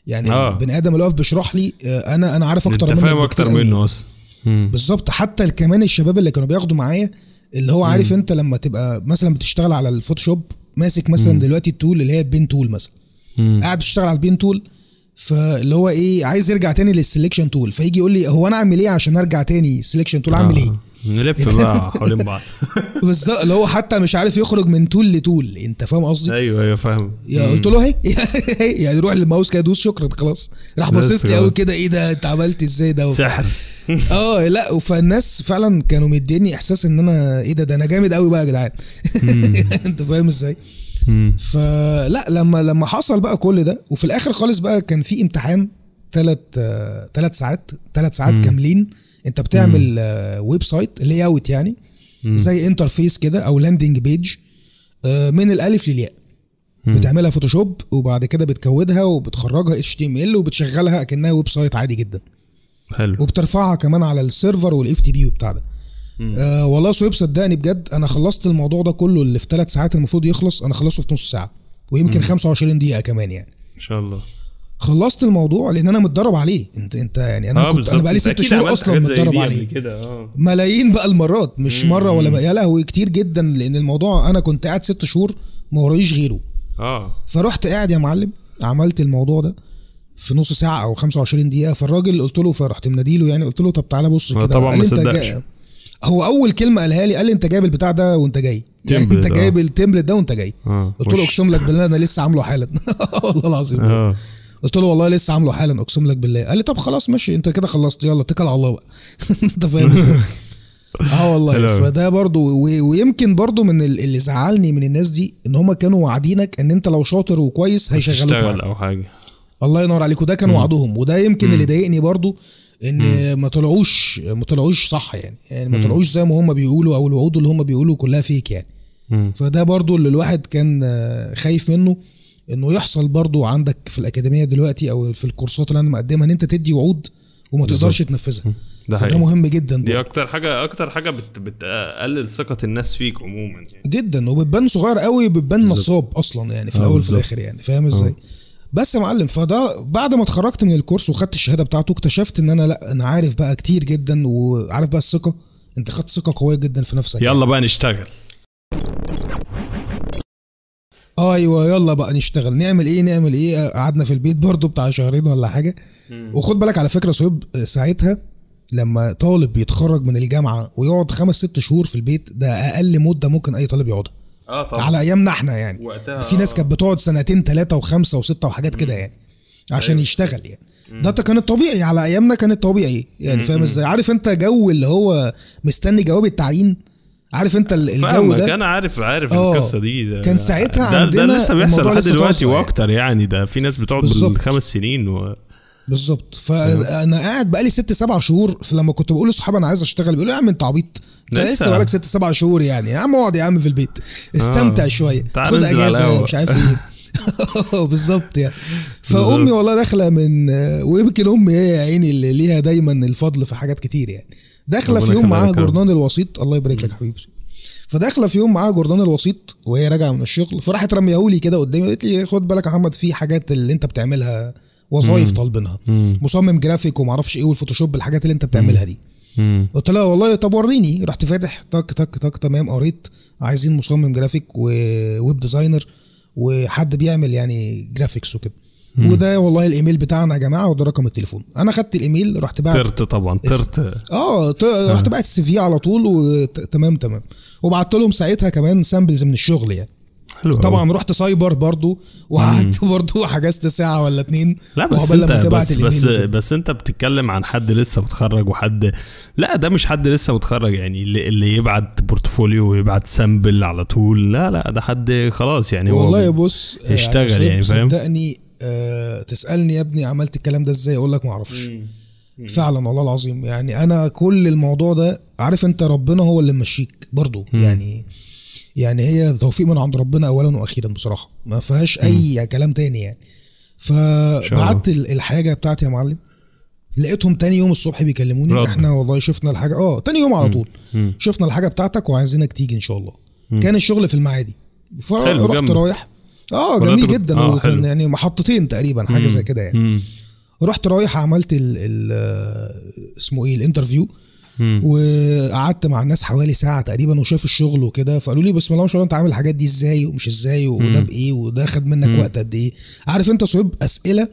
يعني آه. البني آدم اللي واقف بيشرح لي آه، أنا أنا عارف أكتر منه فاهم أكتر منه أصلا مم. بالظبط حتى كمان الشباب اللي كانوا بياخدوا معايا اللي هو عارف أنت لما تبقى مثلا بتشتغل على ال Photoshop ماسك مثلا دلوقتي ال tool اللي هي ال pen tool مثلا مم. قاعد بتشتغل على ال pen tool فاللي هو إيه عايز يرجع تاني لل selection tool. فيجي يقول لي هو أنا أعمل إيه عشان أرجع تاني selection tool؟ أعمل إيه؟ نلف بقى حوالين بعض. بالظبط اللي هو حتى مش عارف يخرج من تول لتول. أنت فاهم قصدي؟ أيوه أيوه فاهم. يا قلت له أهي يعني روح للماوس كده دوس شكرا خلاص. راح باصص لي. قوي كده إيه ده أنت عملت إزاي ده. سحر. آه لأ فالناس فعلا كانوا مديني إحساس إن أنا إيه ده ده أنا جامد قوي بقى يا جدعان. أنت فاهم إزاي. فلا لما لما حصل بقى كل ده وفي الآخر خالص بقى كان في امتحان ثلاث ثلاث ساعات ثلاث ساعات كاملين. انت بتعمل آه، website layout يعني زي interface كده أو landing page آه، من الألف للياء. بتعملها Photoshop وبعد كده بتكودها وبتخرجها HTML وبتشغلها أكنها website عادي جدا. حلو. وبترفعها كمان على ال server وال FTP وبتاع ده. آه والله صهيب صدقني بجد أنا خلصت الموضوع ده كله اللي في ثلاث ساعات المفروض يخلص أنا خلصته في نص ساعة ويمكن 25 دقيقة كمان يعني. إن شاء الله. خلصت الموضوع لأن أنا متدرب عليه. انت أنت يعني أنا آه، كنت. أنا بقالي ست شهور أصلا متدرب عليه. كده آه. ملايين بقى المرات مش مرة ولا يا لهوي كتير جدا لأن الموضوع أنا كنت قاعد ست شهور ما ورايش غيره. آه. فرحت قاعد يا معلم عملت الموضوع ده في نص ساعة أو 25 دقيقة فالراجل قلت له فرحت مناديله يعني قلت له طب تعالى بص كده طبعا ما صدقش. هو أول كلمة قالها لي قال لي أنت جايب البتاع ده وأنت جاي. يعني أنت آه. جايب التمبلت ده وأنت جاي. آه قلت له. أقسم لك بالله أنا لسه عامله حالا. والله العظيم. آه. قلت له والله لسه عامله حالا أقسم لك بالله. قال لي طب خلاص ماشي أنت كده خلصت يلا اتكل على الله بقى. أنت فاهم إزاي؟ آه والله. فده برضو ويمكن برضو من ال- اللي زعلني من الناس دي إن هم كانوا واعدينك إن أنت لو شاطر وكويس هيشغلوك. أو حاجة. الله ينور عليك. وده كان وعدهم. وده يمكن اللي ضايقني برضو إن ما طلعوش ما طلعوش صح يعني. يعني ما طلعوش زي ما هم بيقولوا أو الوعود اللي هم بيقولوا كلها فيك يعني. فده برضو اللي الواحد كان آه، خايف منه إنه يحصل برضو عندك في الأكاديمية دلوقتي أو في الكورسات اللي أنا مقدمها إن أنت تدي وعود وما تقدرش تنفذها. ده فده مهم جدا دي برضو. أكتر حاجة أكتر حاجة بت بتقلل ثقة الناس فيك عموما يعني. جدا. وبتبان صغير قوي بتبان نصاب أصلا يعني في آه، الأول وفي. الآخر يعني. فاهم إزاي؟ بس يا معلم فده بعد ما اتخرجت من الكورس وخدت الشهادة بتاعته اكتشفت إن أنا لأ أنا عارف بقى كتير جدا وعارف بقى الثقة. أنت خدت ثقة قوية جدا في نفسك يلا بقى نشتغل. أيوه يلا بقى نشتغل. نعمل إيه؟ نعمل إيه؟ قعدنا في البيت برضو بتاع شهرين ولا حاجة. وخد بالك على فكرة صهيب ساعتها لما طالب بيتخرج من الجامعة ويقعد خمس ست شهور في البيت ده أقل مدة ممكن أي طالب يقعدها. آه طبعا. على أيامنا إحنا يعني. وقتها في ناس آه. كانت بتقعد سنتين ثلاثة وخمسة وستة وحاجات كده يعني عشان أيوة. يشتغل يعني. ده كان الطبيعي على أيامنا كان الطبيعي يعني فاهم إزاي؟ عارف أنت جو اللي هو مستني جواب التعيين؟ عارف أنت ال- الجو ده؟ أنا عارف عارف آه. القصة دي. ده كان ساعتها ده, عندنا ده لسه بيحصل لحد دلوقتي يعني. وأكتر يعني ده في ناس بتقعد بالظبط. بالخمس سنين و... بالظبط. فأنا قاعد بقالي ست سبع شهور فلما كنت بقول لاصحابي أنا عايز أشتغل بيقولوا يا عم أنت عبيط. أنت لسه. بقالك ست سبع شهور يعني. يا عم اقعد يا عم في البيت. استمتع شوية. تعال خد أجازة. مش عارف إيه. بالظبط يعني. فأمي والله داخلة من ويمكن أمي هي يا عيني اللي ليها دايما الفضل في حاجات كتير يعني. داخلة في يوم معاها. جورنان الوسيط. الله يبارك لك حبيبي. فداخلة في يوم معاها جورنان الوسيط وهي راجعة من الشغل فراحت رميهولي كده قدامي قالت لي خد بالك يا محمد في حاجات اللي أنت بتعملها وظايف طالبينها. مصمم جرافيك وما أعرفش إيه وال Photoshop الحاجات اللي انت بتعملها دي. قلت لها والله طب وريني. رحت فاتح تك تك تك تمام قريت عايزين مصمم graphic و web designer وحد بيعمل يعني graphics وكده. وده والله الإيميل بتاعنا يا جماعة وده رقم التليفون. أنا خدت الإيميل رحت بعت طرت طبعا طرت. آه رحت بعت ال CV على طول وتمام تمام وبعت لهم ساعتها كمان samples من الشغل يعني. حلو. طبعا رحت سايبر برضو وقعدت برضو حجزت ساعة ولا اتنين. لا بس انت بس بس. بس انت بتتكلم عن حد لسه متخرج وحد لا ده مش حد لسه متخرج يعني اللي, اللي يبعت portfolio ويبعت sample على طول. لا لا ده حد خلاص يعني هو والله بص آه، يشتغل شباب يعني، فاهم؟ صدقني آه تسألني يا ابني عملت الكلام ده إزاي أقول لك ما أعرفش. فعلا والله العظيم. يعني أنا كل الموضوع ده عارف أنت ربنا هو اللي ممشيك برضو. يعني يعني هي توفيق من عند ربنا اولا وأخيرا بصراحة. ما فيهاش أي كلام تاني يعني. فبعت ال- الحاجة بتاعتي يا معلم. لقيتهم تاني يوم الصبح بيكلموني. رد. إحنا والله شفنا الحاجة. آه تاني يوم على طول. شفنا الحاجة بتاعتك وعايزينك تيجي إن شاء الله. كان الشغل في المعادي. فرحت. رايح. آه جميل جدا. آه، حلو. يعني محطتين تقريبا حاجة زي كده يعني. رحت رايح عملت ال ال اسمه إيه ال interview. وقعدت مع الناس حوالي ساعة تقريبا وشاف الشغل وكده. فقالوا لي بسم الله ما شاء الله أنت عامل الحاجات دي إزاي ومش إزاي وده بإيه وده خد منك وقت قد إيه؟ عارف أنت صهيب أسئلة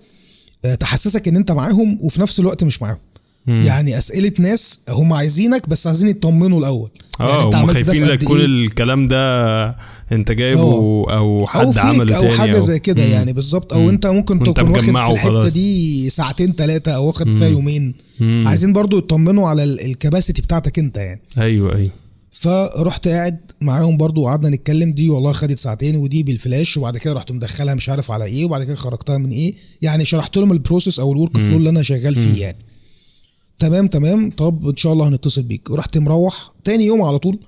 آه، تحسسك إن أنت معاهم وفي نفس الوقت مش معاهم. يعني أسئلة ناس هم عايزينك بس عايزين يطمنوا الأول. يعني آه أنت هم عملت ده خايفين في لك كل إيه؟ الكلام ده انت جايبه آه. أو أو حد فيك عمله أو تاني حاجة أو زي كده مم. يعني بالظبط. أو أنت ممكن تكون واخد في الحتة. دي ساعتين ثلاثة أو واخد فيها يومين. مم. عايزين برضو يطمنوا على ال- الكباسيتي بتاعتك أنت يعني. أيوه أيوه. فرحت قاعد معاهم برضو وقعدنا نتكلم. دي والله خدت ساعتين ودي بالفلاش. وبعد كده رحت مدخلها مش عارف على إيه. وبعد كده خرجتها من إيه. يعني شرحت لهم ال process أو ال workflow اللي أنا شغال فيه يعني. تمام تمام. طب إن شاء الله هنتصل بيك. ورحت مروح تاني يوم على طول.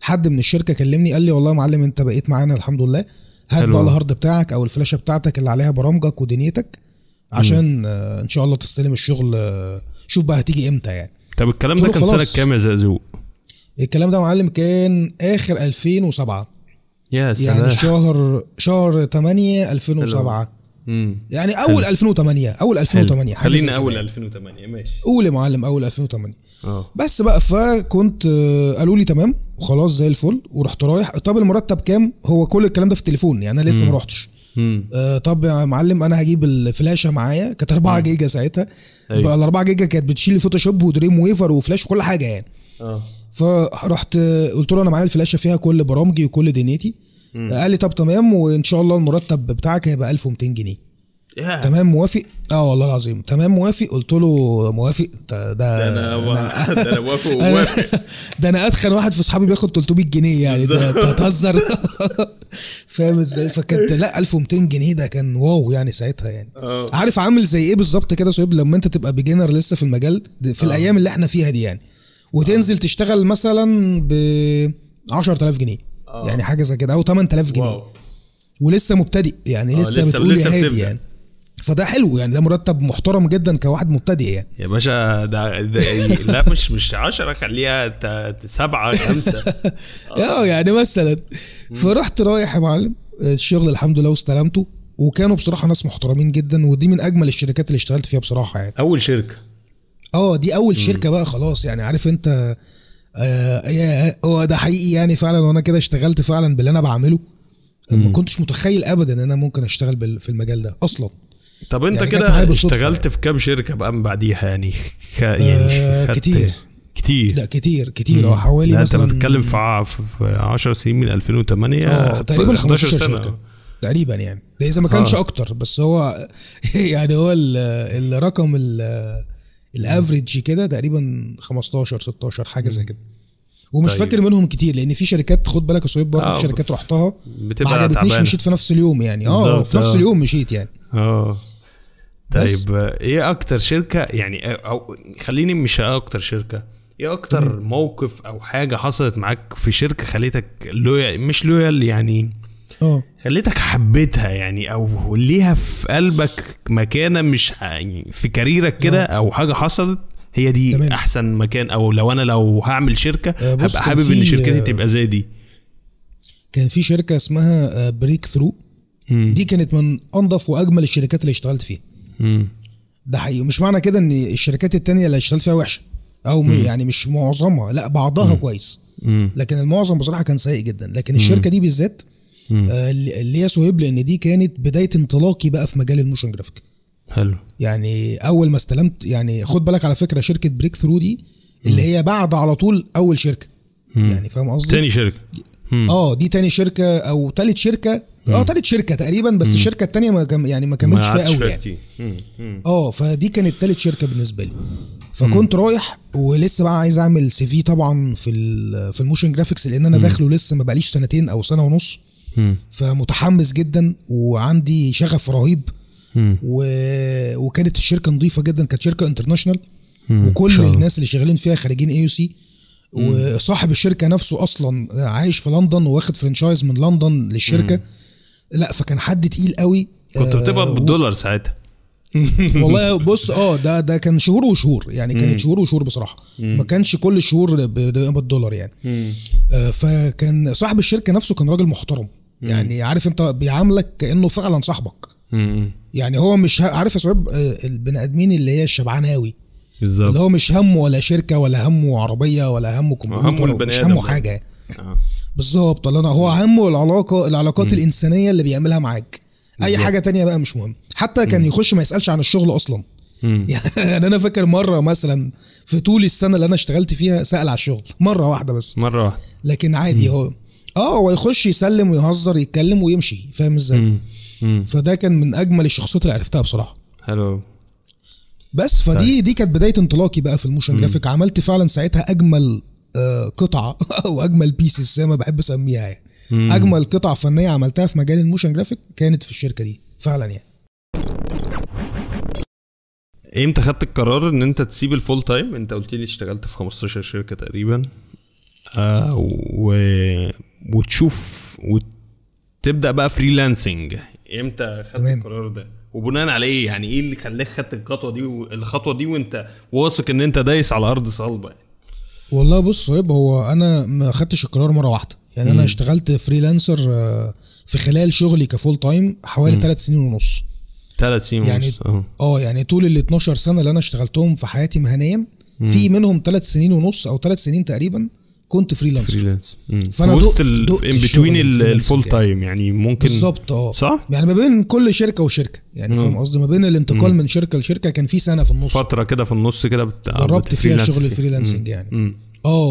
حد من الشركة كلمني قال لي والله يا معلم انت بقيت معانا الحمد لله. هات. بقى ال hard بتاعك أو الفلاشة بتاعتك اللي عليها برامجك ودنيتك عشان آه إن شاء الله تستلم الشغل آه شوف بقى هتيجي إمتى يعني. طب الكلام ده كان سنة. كام يا زقزوق؟ الكلام ده يا معلم كان آخر 2007 يا يعني سلام. شهر شهر 8 2007 مم. يعني أول 2008 أول 2008 حاجة زي خلينا أول يعني. 2008 ماشي. قول يا معلم أول 2008 آه. بس بقى فكنت آه، قالوا لي تمام وخلاص زي الفل ورحت رايح. طب المرتب كام؟ هو كل الكلام ده في التليفون يعني أنا لسه ما رحتش. آه، طب يا معلم أنا هجيب الفلاشة معايا كانت 4 جيجا ساعتها. أيوة. بقى ال 4 جيجا كانت بتشيل Photoshop و Dreamweaver و Flash وكل حاجة يعني. آه. فرحت آه، قلت له أنا معايا الفلاشة فيها كل برامجي وكل دنيتي. قال لي طب تمام وإن شاء الله المرتب بتاعك هيبقى 1200 جنيه. يا تمام موافق؟ آه والله العظيم. تمام موافق؟ قلت له موافق. ده ده أنا ده أنا موافق وموافق. ده أنا اتخن واحد في أصحابي بياخد 300 جنيه يعني. ده أنت هتهزر. فاهم إزاي؟ فكانت لا 1200 جنيه ده كان wow يعني ساعتها يعني. آه. عارف عامل زي إيه بالظبط كده صهيب؟ لما أنت تبقى beginner لسه في المجال في الأيام اللي إحنا فيها دي يعني. وتنزل تشتغل مثلا ب 10000 جنيه. يعني حاجة زي كده. أو 8000 جنيه. واو. ولسه مبتدئ يعني آه، لسه, لسه- بتقول لسه يا هادي. يعني. فده حلو يعني ده مرتب محترم جدا كواحد مبتدئ يعني. يا باشا ده, ده لا مش مش 10 خليها ت- سبعة خمسة. آه يعني مثلا. فرحت رايح يا معلم الشغل الحمد لله واستلمته وكانوا بصراحة ناس محترمين جدا ودي من أجمل الشركات اللي اشتغلت فيها بصراحة يعني. أول شركة. آه دي أول شركة بقى خلاص يعني عارف أنت آه هو ده حقيقي يعني فعلا وأنا كده اشتغلت فعلا باللي أنا بعمله. ما كنتش متخيل ابدا إن أنا ممكن أشتغل في المجال ده أصلا. طب انت يعني كده اشتغلت في كام شركة بقى من بعديها يعني ك يعني آه، كتير. كتير لا كتير كتير آه حوالي لا انت مثلا بتتكلم في ع- في في 10 سنين من 2008 آه تقريبا 15 سنة. شركة تقريبا يعني ده إذا ما كانش آه. أكتر بس هو يعني هو ال- الرقم ال- الافريج كده تقريبا 15 16 حاجة زي كده ومش طيب. فاكر منهم كتير لأن في شركات خد بالك يا صهيب برضه آه، في شركات رحتها ما عجبتنيش. مشيت في نفس اليوم يعني آه في نفس آه. اليوم مشيت يعني آه. طيب آه، إيه أكتر شركة يعني أو خليني مش أكتر شركة إيه أكتر موقف أو حاجة حصلت معاك في شركة خليتك loyal مش loyal يعني آه. خليتك حبيتها يعني أو ليها في قلبك مكانة مش يعني في كاريرك كده أو حاجة حصلت؟ هي دي تمام. أحسن مكان أو لو أنا لو هعمل شركة آه، هبقى حابب إن شركتي آه، تبقى زي دي. كان في شركة اسمها Breakthrough مم. دي كانت من أنظف وأجمل الشركات اللي اشتغلت فيها. مم. ده حقيقي. مش معنى كده إن الشركات التانية اللي اشتغلت فيها وحشة. أو م. يعني مش معظمها لا بعضها مم. كويس. مم. لكن المعظم بصراحة كان سيء جدا. لكن الشركة دي بالذات آه، اللي هي صهيب لأن دي كانت بداية انطلاقي بقى في مجال ال motion graphic. حلو. يعني أول ما استلمت يعني خد بالك على فكرة شركة Breakthrough دي اللي هي بعد على طول أول شركة. يعني فاهم قصدي؟ تاني شركة. مم. آه دي تاني شركة أو تالت شركة آه تالت شركة تقريبا بس الشركة التانية ما كم يعني ما كملتش فيها قوي يعني. مم. مم. آه فدي كانت تالت شركة بالنسبة لي فكنت رايح ولسه بقى عايز أعمل CV طبعا في في ال motion graphics لأن أنا داخله لسه ما بقاليش سنتين أو سنة ونص مم. فمتحمس جدا وعندي شغف رهيب مم. و... وكانت الشركة نظيفة جدا كانت شركة international مم. وكل. الناس اللي شغالين فيها خريجين AUC وصاحب الشركة نفسه أصلا عايش في لندن واخد franchise من لندن للشركة. لا فكان حد تقيل قوي. كنت آه، بتبقى بالدولار ساعتها. والله بص آه ده ده كان شهور وشهور. يعني كانت شهور وشهور بصراحة. ما كانش كل الشهور بالدولار يعني. آه، فكان صاحب الشركة نفسه كان راجل محترم. يعني عارف انت بيعاملك كأنه فعلا صاحبك. مم. يعني هو مش عارف يا شباب آه، البني آدمين اللي هي الشبعانه قوي اللي بالظبط هو مش همه ولا شركة ولا همه عربية ولا همه كمبيوتر البني مش همه. حاجة. آه. بالظبط. الله هو همه العلاقه العلاقات الإنسانية اللي بيعملها معاك. أي حاجة تانية بقى مش مهم. حتى كان يخش ما يسألش عن الشغل أصلا. يعني أنا فاكر مرة مثلا في طول السنة اللي أنا اشتغلت فيها سأل على الشغل. مرة واحدة بس. مرة واحدة. لكن عادي هو. آه هو يخش يسلم ويهزر يتكلم ويمشي. فاهم إزاي. فده كان من أجمل الشخصيات اللي عرفتها بصراحة. حلو بس فدي دي كانت بداية انطلاقي بقى في ال motion graphic عملت فعلا ساعتها أجمل آه، قطعة أو أجمل pieces زي ما بحب أسميها يعني. أجمل قطعة فنية عملتها في مجال ال motion graphic كانت في الشركة دي فعلا يعني. إمتى خدت القرار إن أنت تسيب ال full time أنت قلت لي اشتغلت في 15 شركة تقريبا. آه و... وتشوف وتبدأ بقى freelancing إمتى خدت. القرار ده؟ وبناء على إيه يعني إيه اللي خلاك خدت الخطوة دي. الخطوة دي وأنت واثق إن أنت دايس على أرض صلبة؟ يعني. والله بص صهيب هو أنا ما خدتش القرار مرة واحدة. يعني أنا اشتغلت freelancer آه، في خلال شغلي ك full time حوالي ثلاث سنين ونص. ثلاث سنين يعني ونص آه يعني طول ال 12 سنة اللي أنا اشتغلتهم في حياتي مهنيا في منهم ثلاث سنين ونص أو ثلاث سنين تقريبا كنت freelancer freelance في فأنا وسط in between ال full. time يعني ممكن بالظبط آه. صح؟ يعني ما بين كل شركة وشركة. يعني فاهم قصدي؟ ما بين الانتقال من شركة لشركة كان في سنة في النص. فترة كده في النص كده بت... جربت فيها شغل. ال freelancing يعني. مم. آه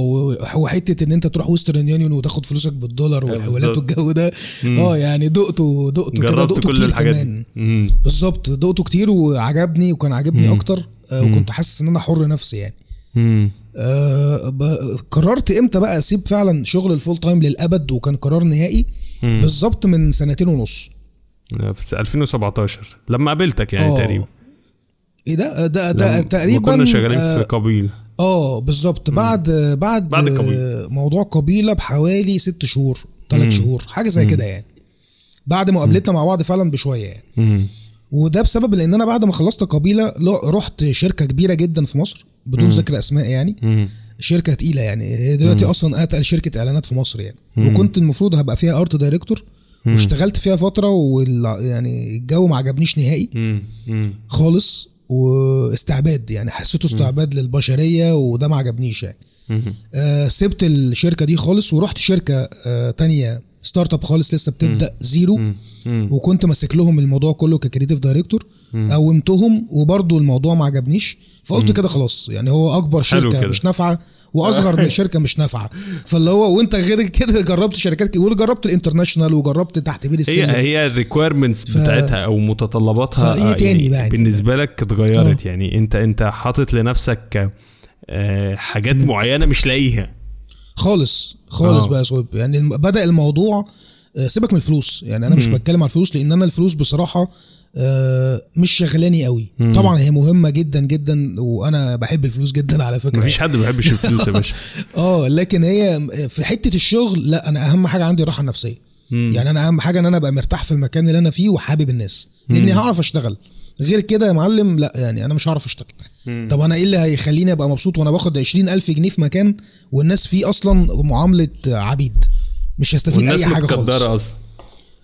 وحتة إن أنت تروح Western Union وتاخد فلوسك بالدولار والحوالات بالظبط. والجو ده. آه يعني دقته دقته كده دقته كل كتير الحاجات كمان. مم. بالظبط دقته كتير وعجبني وكان عاجبني أكتر آه وكنت حاسس إن أنا حر نفسي يعني. مم. آه قررت إمتى بقى أسيب فعلا شغل ال full time للأبد وكان قرار نهائي؟ بالظبط من سنتين ونص. في 2017 لما قابلتك يعني آه. تقريبا. إيه ده؟ ده, ده تقريبا كنا شغالين آه، في قبيل آه بالظبط. بعد بعد بعد قبيلة. آه، موضوع قبيله بحوالي ست شهور ثلاث شهور حاجة زي كده يعني. بعد مقابلتنا مع بعض فعلا بشوية يعني. مم. وده بسبب لأن أنا بعد ما خلصت قبيلة رحت شركة كبيرة جدا في مصر بدون ذكر أسماء يعني. مم. شركة تقيلة يعني. هي دلوقتي أصلا أتقل شركة إعلانات في مصر يعني. وكنت المفروض هبقى فيها أرت دايركتور. واشتغلت فيها فترة وال يعني الجو ما عجبنيش نهائي. مم. مم. خالص. واستعباد يعني. حسيته استعباد للبشرية وده ما عجبنيش يعني. آه سبت الشركة دي خالص. ورحت شركة آه تانية startup خالص لسه بتبدأ zero. مم. وكنت ماسك لهم الموضوع كله ك creative director قومتهم وبرضه الموضوع ما عجبنيش فقلت كده خلاص يعني هو أكبر شركة كده. مش نافعة وأصغر شركة مش نافعة. فاللي هو وأنت غير كده جربت شركات كتير وجربت ال international وجربت تحت بير هي السلم هي ال requirements ف- بتاعتها أو متطلباتها فإيه آه، تاني بقى؟ يعني؟ بالنسبة لك اتغيرت يعني. أنت أنت حاطط لنفسك آه، حاجات معينة مش لاقيها. خالص خالص آه. بقى يا يعني بدأ الموضوع آه، سيبك من الفلوس. يعني أنا مش بتكلم على الفلوس لأن أنا الفلوس بصراحة آه، مش شغلاني قوي. طبعا هي مهمة جدا جدا وأنا بحب الفلوس جدا على فكرة. مفيش حد ما بيحبش الفلوس يا باشا. آه لكن هي في حتة الشغل لا أنا أهم حاجة عندي راحة نفسية. يعني أنا أهم حاجة إن أنا أبقى مرتاح في المكان اللي أنا فيه وحابب الناس. لأني هعرف أشتغل. غير كده يا معلم لا يعني أنا مش هعرف أشتغل. طب أنا إيه اللي هيخليني أبقى مبسوط وأنا باخد 20000 جنيه في مكان والناس فيه أصلا معاملة عبيد؟ مش والناس أي حاجة خالص. أصلا.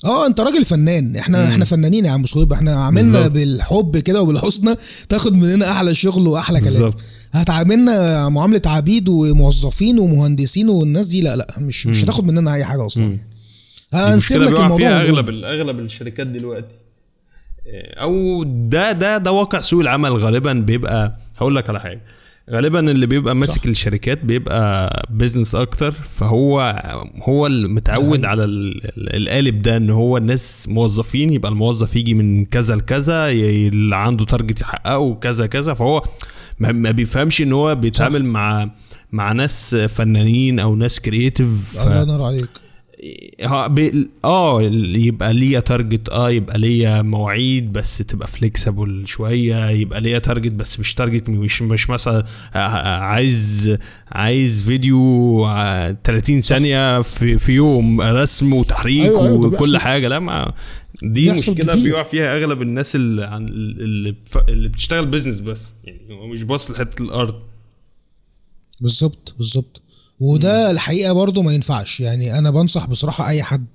آه أنت راجل فنان. إحنا إحنا فنانين يا عم صهيب إحنا عملنا. بالحب كده وبالحسنى. تاخد مننا أحلى شغل وأحلى كلام. بالظبط. هتعاملنا معاملة عبيد وموظفين ومهندسين والناس دي لا لا مش مش هتاخد مننا أي حاجة أصلا. دي هنسيب لك الموضوع فيها. أغلب أغلب الشركات دلوقتي. أو ده ده ده واقع سوق العمل غالبا بيبقى هقول لك على حاجة. غالبا اللي بيبقى ماسك الشركات بيبقى business أكتر فهو هو المتعود. على ال- ال- القالب ده إن هو الناس موظفين يبقى الموظف يجي من كذا لكذا اللي عنده target يحققه كذا كذا فهو ما بيفهمش إن هو بيتعامل مع مع ناس فنانين أو ناس creative الله ينور عليك. آه يبقى ليا target آه يبقى ليا مواعيد بس تبقى flexible شوية يبقى ليا target بس مش target مش مش مثلا آه، آه، عايز عايز فيديو آه، 30 ثانية في في يوم رسم وتحريك أيوة، أيوة، وكل. حاجة لا ما دي مشكلة. بيقع فيها أغلب الناس اللي عن اللي. اللي بتشتغل business بس يعني هو مش باص لحتة الأرض بالظبط بالظبط وده الحقيقة برضو ما ينفعش. يعني أنا بنصح بصراحة أي حد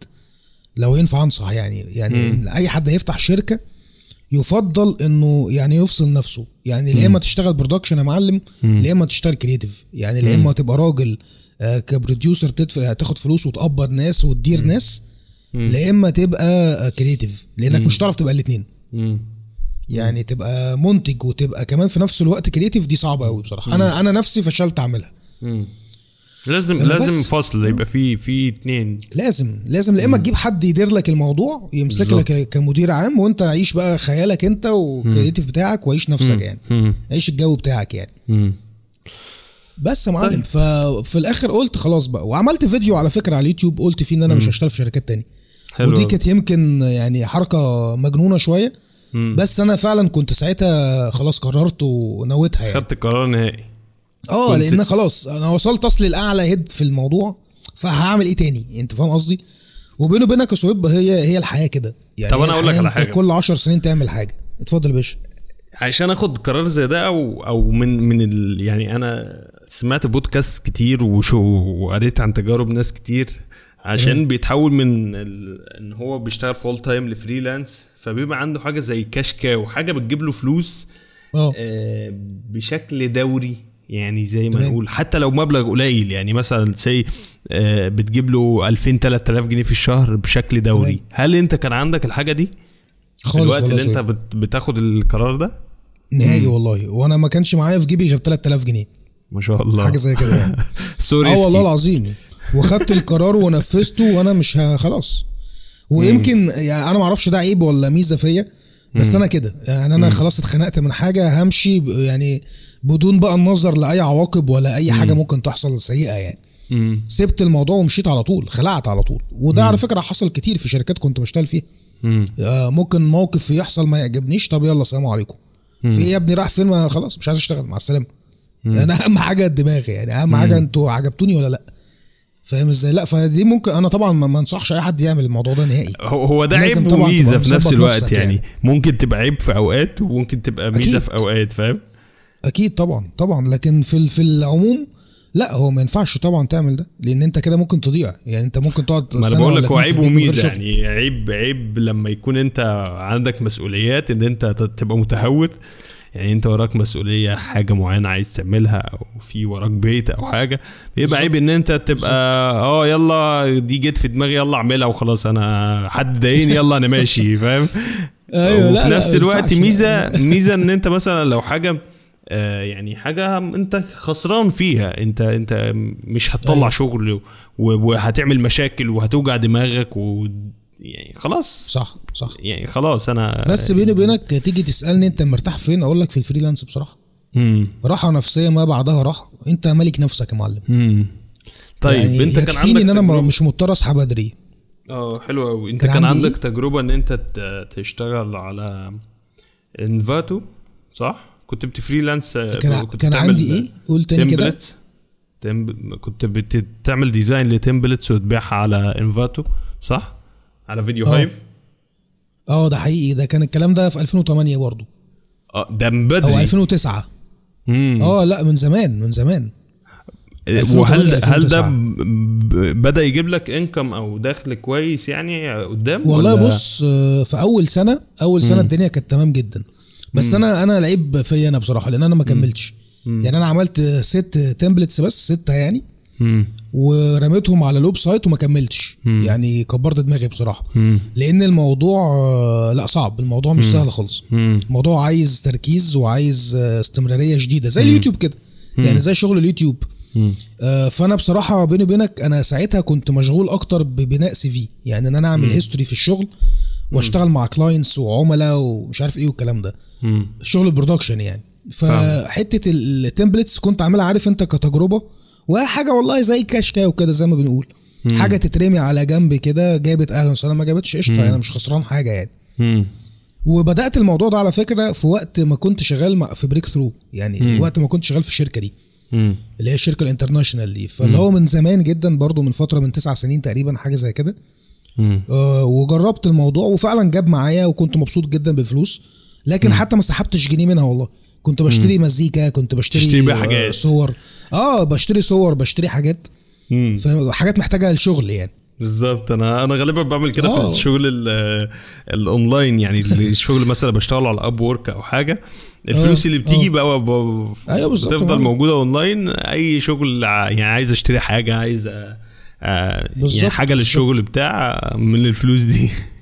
لو ينفع أنصح يعني. يعني إن أي حد هيفتح شركة يفضل إنه يعني يفصل نفسه. يعني يا إما تشتغل production يا معلم يا إما تشتغل creative يعني يا إما تبقى راجل آه، ك producer تدفع تاخد فلوس وتقبض ناس وتدير ناس يا إما تبقى creative لأنك مش هتعرف تبقى الاثنين مم. يعني تبقى منتج وتبقى كمان في نفس الوقت creative دي صعبة قوي بصراحة. أنا أنا نفسي فشلت أعملها. لازم لازم فصل يبقى في في اتنين. لازم لازم يا إما تجيب حد يدير لك الموضوع يمسك. لك كمدير عام وأنت عيش بقى خيالك أنت وال creative بتاعك وعيش نفسك يعني. مم. عيش الجو بتاعك يعني. مم. بس يا معلم ففي الآخر قلت خلاص بقى. وعملت فيديو على فكرة على اليوتيوب قلت فيه إن أنا مش هشتغل في شركات تاني. حلو ودي. كانت يمكن يعني حركة مجنونة شوية. مم. بس أنا فعلا كنت ساعتها خلاص قررت ونويتها يعني. خدت قرار نهائي. آه لأن خلاص أنا وصلت أصل الأعلى هيد في الموضوع فهعمل إيه تاني؟ أنت فاهم قصدي؟ وبيني وبينك يا هي هي الحياة كده. يعني طب هي أنا أقول لك على حاجة. كل 10 سنين تعمل حاجة. اتفضل يا باشا. عشان آخد قرار زي ده أو أو من من ال يعني أنا سمعت بودكاست كتير وشو وقريت عن تجارب ناس كتير عشان تمام. بيتحول من ال... إن هو بيشتغل full time ل freelance فبيبقى عنده حاجة زي cash cow حاجة بتجيب له فلوس آه. آه، بشكل دوري. يعني زي ما. نقول حتى لو مبلغ قليل يعني مثلا سي بتجيب له 2000 3000 جنيه في الشهر بشكل دوري. تمام. هل أنت كان عندك الحاجة دي؟ خالص الوقت اللي أنت بتاخد القرار ده؟ نهائي والله. وأنا ما كانش معايا في جيبي غير 3000 جنيه. ما شاء الله. حاجة زي كده يعني. سوري آه والله العظيم. وخدت القرار ونفذته وأنا مش خلاص. ويمكن يعني أنا ما أعرفش ده عيب ولا ميزة فيا. بس أنا كده. يعني أنا خلاص اتخنقت من حاجة همشي يعني بدون بقى النظر لأي عواقب ولا أي حاجة ممكن تحصل سيئة يعني. سبت الموضوع ومشيت على طول خلعت على طول. وده على فكرة حصل كتير في شركات كنت بشتغل فيها. آه، ممكن موقف يحصل ما يعجبنيش طب يلا السلام عليكم. في إيه يا ابني؟ راح فين؟ خلاص مش عايز أشتغل مع السلامة. يعني أهم حاجة الدماغ يعني. أهم حاجة أنتوا عجبتوني ولا لأ؟ فاهم إزاي لا فدي ممكن أنا طبعا ما أنصحش أي حد يعمل الموضوع ده نهائي هو هو ده عيب وميزة في نفس الوقت يعني. يعني. ممكن تبقى عيب في أوقات وممكن تبقى ميزة أكيد. في أوقات فاهم أكيد طبعا طبعا لكن في في العموم لا هو ما ينفعش طبعا تعمل ده لأن أنت كده ممكن تضيع يعني أنت ممكن تقعد ما أنا بقول لك هو عيب وميزة. يعني عيب عيب لما يكون أنت عندك مسؤوليات إن أنت تبقى متهور يعني انت وراك مسؤولية حاجة معينة عايز تعملها أو في وراك بيت أو حاجة بيبقى عيب إن انت تبقى آه يلا دي جت في دماغي يلا أعملها وخلاص أنا حد ضايقني يلا أنا ماشي فاهم؟ لا، وفي نفس الوقت ميزة ميزة إن انت مثلا لو حاجة آه، يعني حاجة انت خسران فيها انت انت مش هتطلع أيوة. شغل وهتعمل مشاكل وهتوجع دماغك و يعني خلاص. صح صح. يعني خلاص أنا بس بيني وبينك تيجي تسألني أنت مرتاح فين؟ أقول لك في ال freelance بصراحة. مم. راحة نفسية ما بعدها راحة. أنت ملك نفسك يا معلم. مم. طيب يعني أنت كان عندك إن أنا تجربة- مش مضطر أصحى بدري. آه حلو قوي أنت كان كان عندي عندك تجربة إن أنت ت- تشتغل على Envato صح؟ كنت بت freelance آه، كان كنت كان عندي إيه؟ قول تاني كده. تمب... كنت بتعمل design ل templates وتبيعها على Envato صح؟ على VideoHive آه. هايف آه ده حقيقي. ده كان الكلام ده في 2008 برضو آه ده من بدري. أو 2009 مم. أه لا من زمان من زمان. وهل 2008 هل ده 2009. ب- ب- بدأ يجيب لك income أو دخل كويس يعني قدام؟ والله ولا؟ بص آه، في أول سنة أول سنة الدنيا كانت تمام جدا. بس أنا أنا لعيب فيا أنا بصراحة لأن أنا ما كملتش. يعني أنا عملت ست templates بس ستة يعني. مم. ورميتهم على ال website وما كملتش. يعني كبرت دماغي بصراحة. مم. لأن الموضوع آه، لا صعب. الموضوع مش سهل خالص. مم. الموضوع عايز تركيز وعايز آه، استمرارية شديده زي اليوتيوب كده. يعني زي شغل اليوتيوب. آه، فأنا بصراحة بيني وبينك أنا ساعتها كنت مشغول أكتر ببناء CV. يعني إن أنا أعمل history في الشغل وأشتغل مع clients وعملاء ومش عارف إيه والكلام ده. مم. شغل ال production يعني. فحتة ال templates كنت عاملها عارف أنت كتجربة وحاجة والله زي cash cow كده زي ما بنقول. حاجة تترمي على جنب كده جابت أهلا وسهلا ما جابتش قشطة يعني أنا مش خسران حاجة يعني. مم. وبدأت الموضوع ده على فكرة في وقت ما كنت شغال مع في Breakthrough يعني وقت ما كنت شغال في الشركة دي. مم. اللي هي الشركة ال international دي. فاللي هو من زمان جدا برضو من فترة من تسع سنين تقريبا حاجة زي كده. مم. آه وجربت الموضوع وفعلا جاب معايا وكنت مبسوط جدا بالفلوس. لكن حتى ما سحبتش جنيه منها والله. كنت بشتري مزيكا كنت بشتري آه،. صور. آه بشتري صور بشتري حاجات. فاهم؟ حاجات محتاجة للشغل يعني بالظبط أنا أنا غالبا بعمل كده في آه. الشغل ال- الاونلاين يعني الشغل مثلا بشتغل على Upwork أو حاجة الفلوس آه، اللي بتيجي آه. بقى أيوة بالظبط، بتفضل. موجودة اونلاين أي شغل يعني عايز أشتري حاجة عايز أ- يعني حاجة للشغل بتاع من الفلوس دي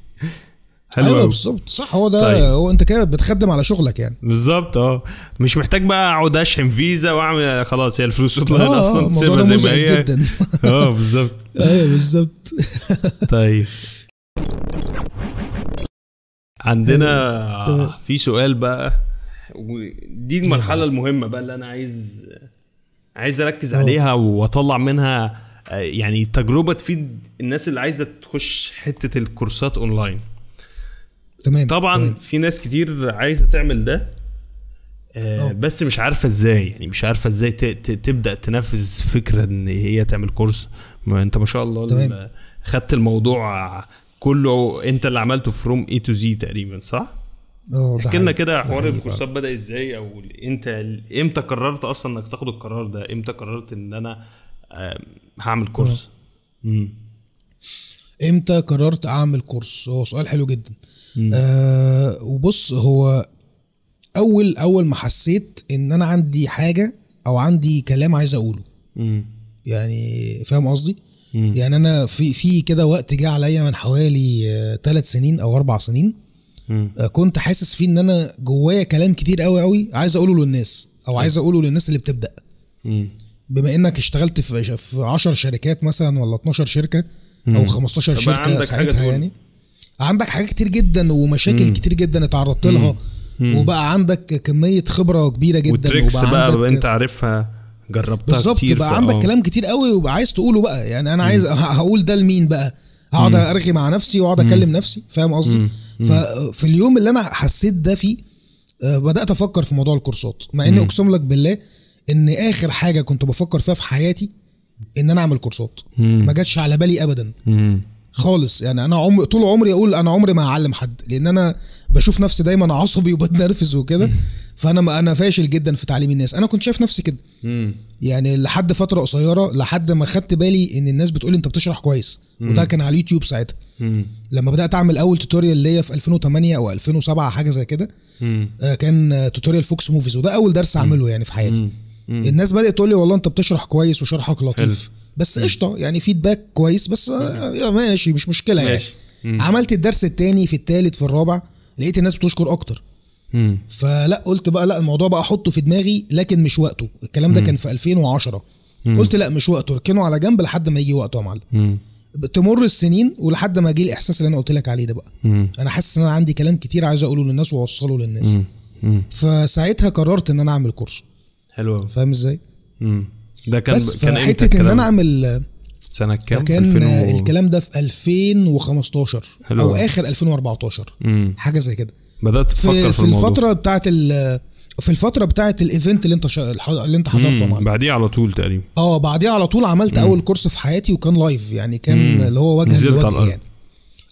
حلو أيوه. بالظبط صح هو ده طيب. هو أنت كده بتخدم على شغلك يعني بالظبط آه مش محتاج بقى أقعد أشحن فيزا وأعمل خلاص هي الفلوس اونلاين آه، أصلا تسيبها ده زي ما هي جدا. آه بالظبط أيوه بالظبط طيب عندنا تمام. في سؤال بقى ودي المرحلة المهمة بقى اللي أنا عايز عايز أركز آه. عليها وأطلع منها آه، يعني تجربة تفيد الناس اللي عايزة تخش حتة الكورسات أونلاين تمام طبعا تمام. في ناس كتير عايزة تعمل ده آه، آه. بس مش عارفة إزاي يعني مش عارفة إزاي ت- ت- تبدأ تنفذ فكرة ان هي تعمل كورس ما انت ما شاء الله تمام. خدت الموضوع كله انت اللي عملته from A to Z تقريبا صح؟ آه احكي لنا. كده ده حوار الكورسات بدأ إزاي أو انت إمتى قررت أصلا انك تاخد القرار ده؟ إمتى قررت ان أنا آم، هعمل كورس؟ إمتى قررت اعمل كورس هو سؤال حلو جدا آه وبص هو أول أول ما حسيت إن أنا عندي حاجة أو عندي كلام عايز أقوله مم. يعني فاهم قصدي يعني أنا في في كده وقت جه عليا من حوالي ثلاث سنين أو أربع سنين مم. آه، كنت حاسس فيه إن أنا جوايا كلام كتير قوي قوي عايز أقوله للناس أو عايز أقوله للناس اللي بتبدأ مم. بما إنك اشتغلت في في 10 شركات مثلا ولا 12 شركة أو 15 فبقى شركة ساعتها. يعني عندك حاجات كتير جدا ومشاكل كتير جدا اتعرضت لها. وبقى عندك كمية خبرة كبيرة جدا وتريكس وبقى بقى, عندك بقى انت عارفها جربتها بالظبط كتير بقى عندك آه. كلام كتير قوي وبقى عايز تقوله بقى. يعني أنا عايز ه- هقول ده لمين بقى؟ هقعد ارغي مع نفسي وأقعد أكلم نفسي فاهم قصدي؟ ففي اليوم اللي أنا حسيت ده فيه آه، بدأت أفكر في موضوع الكورسات. مع إني أقسم لك بالله إن آخر حاجة كنت بفكر فيها في حياتي إن أنا أعمل كورسات. ما جاتش على بالي ابدا. مم. خالص. يعني أنا عمري طول عمري أقول أنا عمري ما هعلم حد لأن أنا بشوف نفسي دايما عصبي وبتنرفز وكده. فأنا ما أنا فاشل جدا في تعليم الناس. أنا كنت شايف نفسي كده. يعني لحد فترة قصيرة لحد ما خدت بالي إن الناس بتقول أنت بتشرح كويس. وده كان على اليوتيوب ساعتها. لما بدأت أعمل أول tutorial ليا في 2008 أو 2007 حاجة زي كده. آه، كان tutorial Fox Movies وده أول درس أعمله يعني في حياتي. الناس بدأت تقول لي والله أنت بتشرح كويس وشرحك لطيف. بس قشطة يعني feedback كويس بس آه، ماشي مش مشكلة يعني. ماشي. عملت الدرس الثاني في الثالث في الرابع لقيت الناس بتشكر أكتر. مم. فلا قلت بقى لا الموضوع بقى أحطه في دماغي لكن مش وقته. الكلام ده كان في 2010 قلت لا مش وقته. اركنه على جنب لحد ما يجي وقته يا معلم. مم. تمر السنين ولحد ما جه الإحساس اللي أنا قلت لك عليه ده بقى. مم. أنا حاسس إن أنا عندي كلام كتير عايز أقوله للناس وأوصله للناس. مم. فساعتها قررت إن أنا أعمل كورس. حلو. فاهم إزاي؟ مم. ده كان بس كان فحتة إن أنا؟ أعمل سنة كام؟ كان 2000 و- الكلام ده في 2015 حلو أو. آخر 2014 مم. حاجة زي كده بدأت تفكر في, في, في الفترة بتاعت ال في الفترة بتاعت الايفنت اللي أنت شا... اللي أنت حضرته مم. معلم بعديه على طول تقريبا آه بعديها على طول عملت أول كورس في حياتي وكان live يعني كان مم. اللي هو وجه لوجه. يعني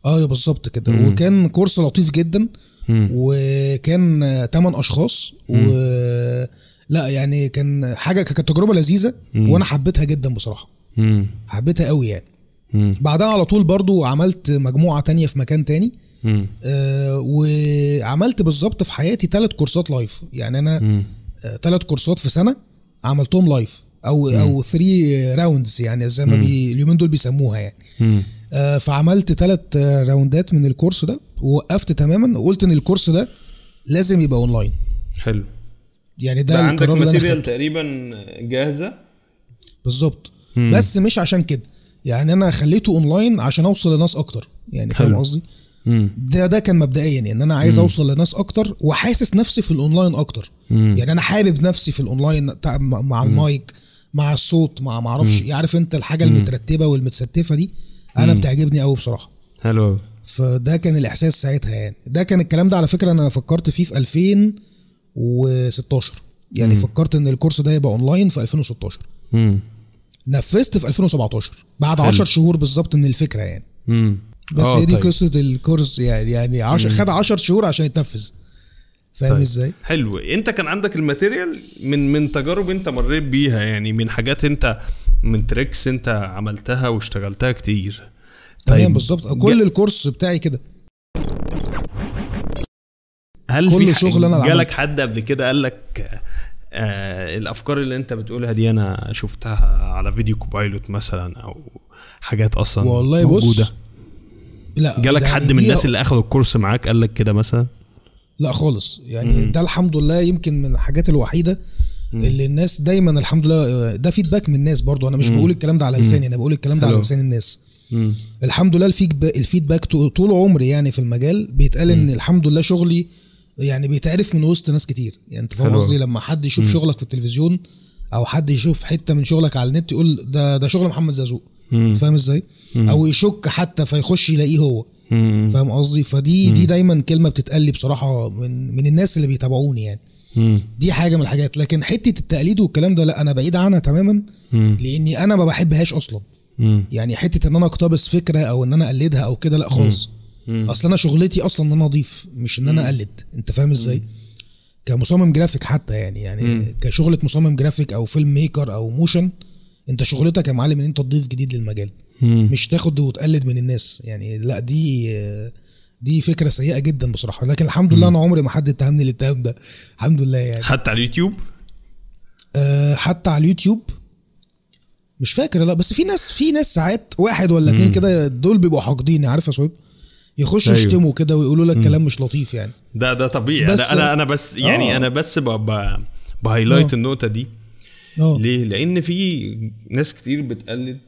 آه بالظبط كده وكان كورس لطيف جدا مم. وكان 8 أشخاص و لا يعني كان حاجة كانت تجربة لذيذة وأنا حبيتها جدا بصراحة. مم. حبيتها قوي يعني. مم. بعدها على طول برضو عملت مجموعة تانية في مكان تاني. مم. آه وعملت بالظبط في حياتي ثلاث كورسات live يعني أنا ثلاث كورسات في سنة عملتهم live أو أو 3 rounds يعني زي ما بي اليومين دول بيسموها يعني. مم. آه فعملت ثلاث راوندات من الكورس ده ووقفت تماما وقلت إن الكورس ده لازم يبقى اونلاين حلو. يعني ده عندك material تقريبا جاهزة؟ بالظبط. بس مش عشان كده. يعني أنا خليته اونلاين عشان أوصل لناس أكتر. يعني فاهم. قصدي؟ مم. ده ده كان مبدئيا. ان أنا عايز أوصل لناس أكتر وحاسس نفسي في الاونلاين أكتر. مم. يعني أنا حابب نفسي في الاونلاين مع مع المايك مع الصوت مع ما أعرفش. عارف أنت الحاجة المترتبة والمتستفة دي؟ أنا بتعجبني قوي بصراحة. حلو أوي. فده كان الإحساس ساعتها يعني. ده كان الكلام ده على فكرة أنا فكرت فيه في 2016 يعني فكرت إن الكورس ده يبقى اونلاين في 2016 مم. نفذت في 2017 بعد 10 شهور بالظبط من الفكرة يعني. مم. بس آه، هي دي طيب. قصة الكورس يعني يعني 10 خد 10 شهور عشان يتنفذ. فاهم طيب. إزاي؟ حلو. أنت كان عندك ال material من من تجارب أنت مريت بيها يعني من حاجات أنت من tricks أنت عملتها واشتغلتها كتير. تمام بالظبط. كل الكورس بتاعي كده. هل كل في شغل اللي جالك. حد قبل كده قال لك آه الأفكار اللي أنت بتقولها دي أنا شفتها على Video Copilot مثلا أو حاجات أصلا والله موجودة؟ بص لا جالك ده حد يعني من الناس اللي اخذوا الكورس معاك قال لك كده مثلا؟ لا خالص. يعني ده الحمد لله يمكن من الحاجات الوحيدة اللي الناس دايما الحمد لله ده فيدباك من الناس برضو. أنا مش بقول الكلام ده على لساني أنا بقول الكلام ده على. لسان الناس. الحمد لله الفيدباك الفيدباك طو- طول عمري يعني في المجال بيتقال إن الحمد لله شغلي يعني بيتعرف من وسط ناس كتير. يعني انت فاهم. قصدي؟ لما حد يشوف شغلك في التلفزيون أو حد يشوف حتة من شغلك على النت يقول ده ده شغل محمد زازوق انت فاهم إزاي؟ أو يشك حتى فيخش يلاقيه هو. فاهم قصدي؟ فدي دي دايما كلمة بتتقال لي بصراحة من من الناس اللي بيتابعوني يعني. دي حاجة من الحاجات. لكن حتة التقليد والكلام ده لا أنا بعيد عنها تماما. لأني أنا ما بحبهاش أصلا. يعني حتة إن أنا أقتبس فكرة أو إن أنا أقلدها أو كده لا خالص. أصل أنا شغلتي أصلا إن أنا أضيف مش إن أنا أقلد. أنت فاهم إزاي؟ كمصمم جرافيك حتى يعني يعني كشغلة مصمم جرافيك أو film maker أو motion أنت شغلتك يا معلم إن أنت تضيف جديد للمجال. مش تاخد وتقلد من الناس. يعني لا دي دي فكرة سيئة جدا بصراحة. لكن الحمد لله أنا عمري ما حد اتهمني الاتهام ده. الحمد لله يعني. حتى على اليوتيوب؟ أه حتى على اليوتيوب. مش فاكر لا بس في ناس في ناس ساعات واحد ولا اتنين كده دول بيبقوا حاقدين. عارف يا صهيب يخشوا أيوه. يشتموا كده ويقولوا لك كلام مش لطيف يعني. ده ده طبيعي. بس- بس أنا أنا بس يعني آه. أنا بس ب- ب- ب highlight آه. النقطة دي. آه. ليه؟ لأن في ناس كتير بتقلد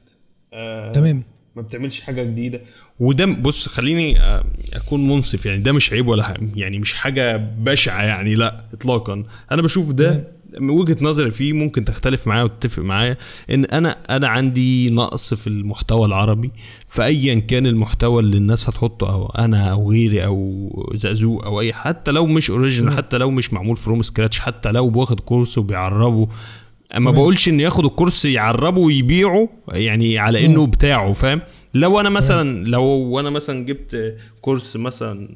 آه تمام. ما بتعملش حاجة جديدة. وده بص خليني آه، أكون منصف يعني. ده مش عيب ولا حاجة. يعني مش حاجة بشعة يعني لا اطلاقا. أنا بشوف ده وجهة نظري فيه ممكن تختلف معايا وتتفق معايا إن أنا أنا عندي نقص في المحتوى العربي فايا كان المحتوى اللي الناس هتحطه أو أنا أو غيري أو زقزوق أو أي حتى لو مش original حتى لو مش معمول from scratch حتى لو واخد كورس وبيعربه. اما تمام. بقولش إن ياخد الكورس يعربه ويبيعه يعني على إنه بتاعه فاهم؟ لو أنا مثلا لو أنا مثلا جبت كورس مثلا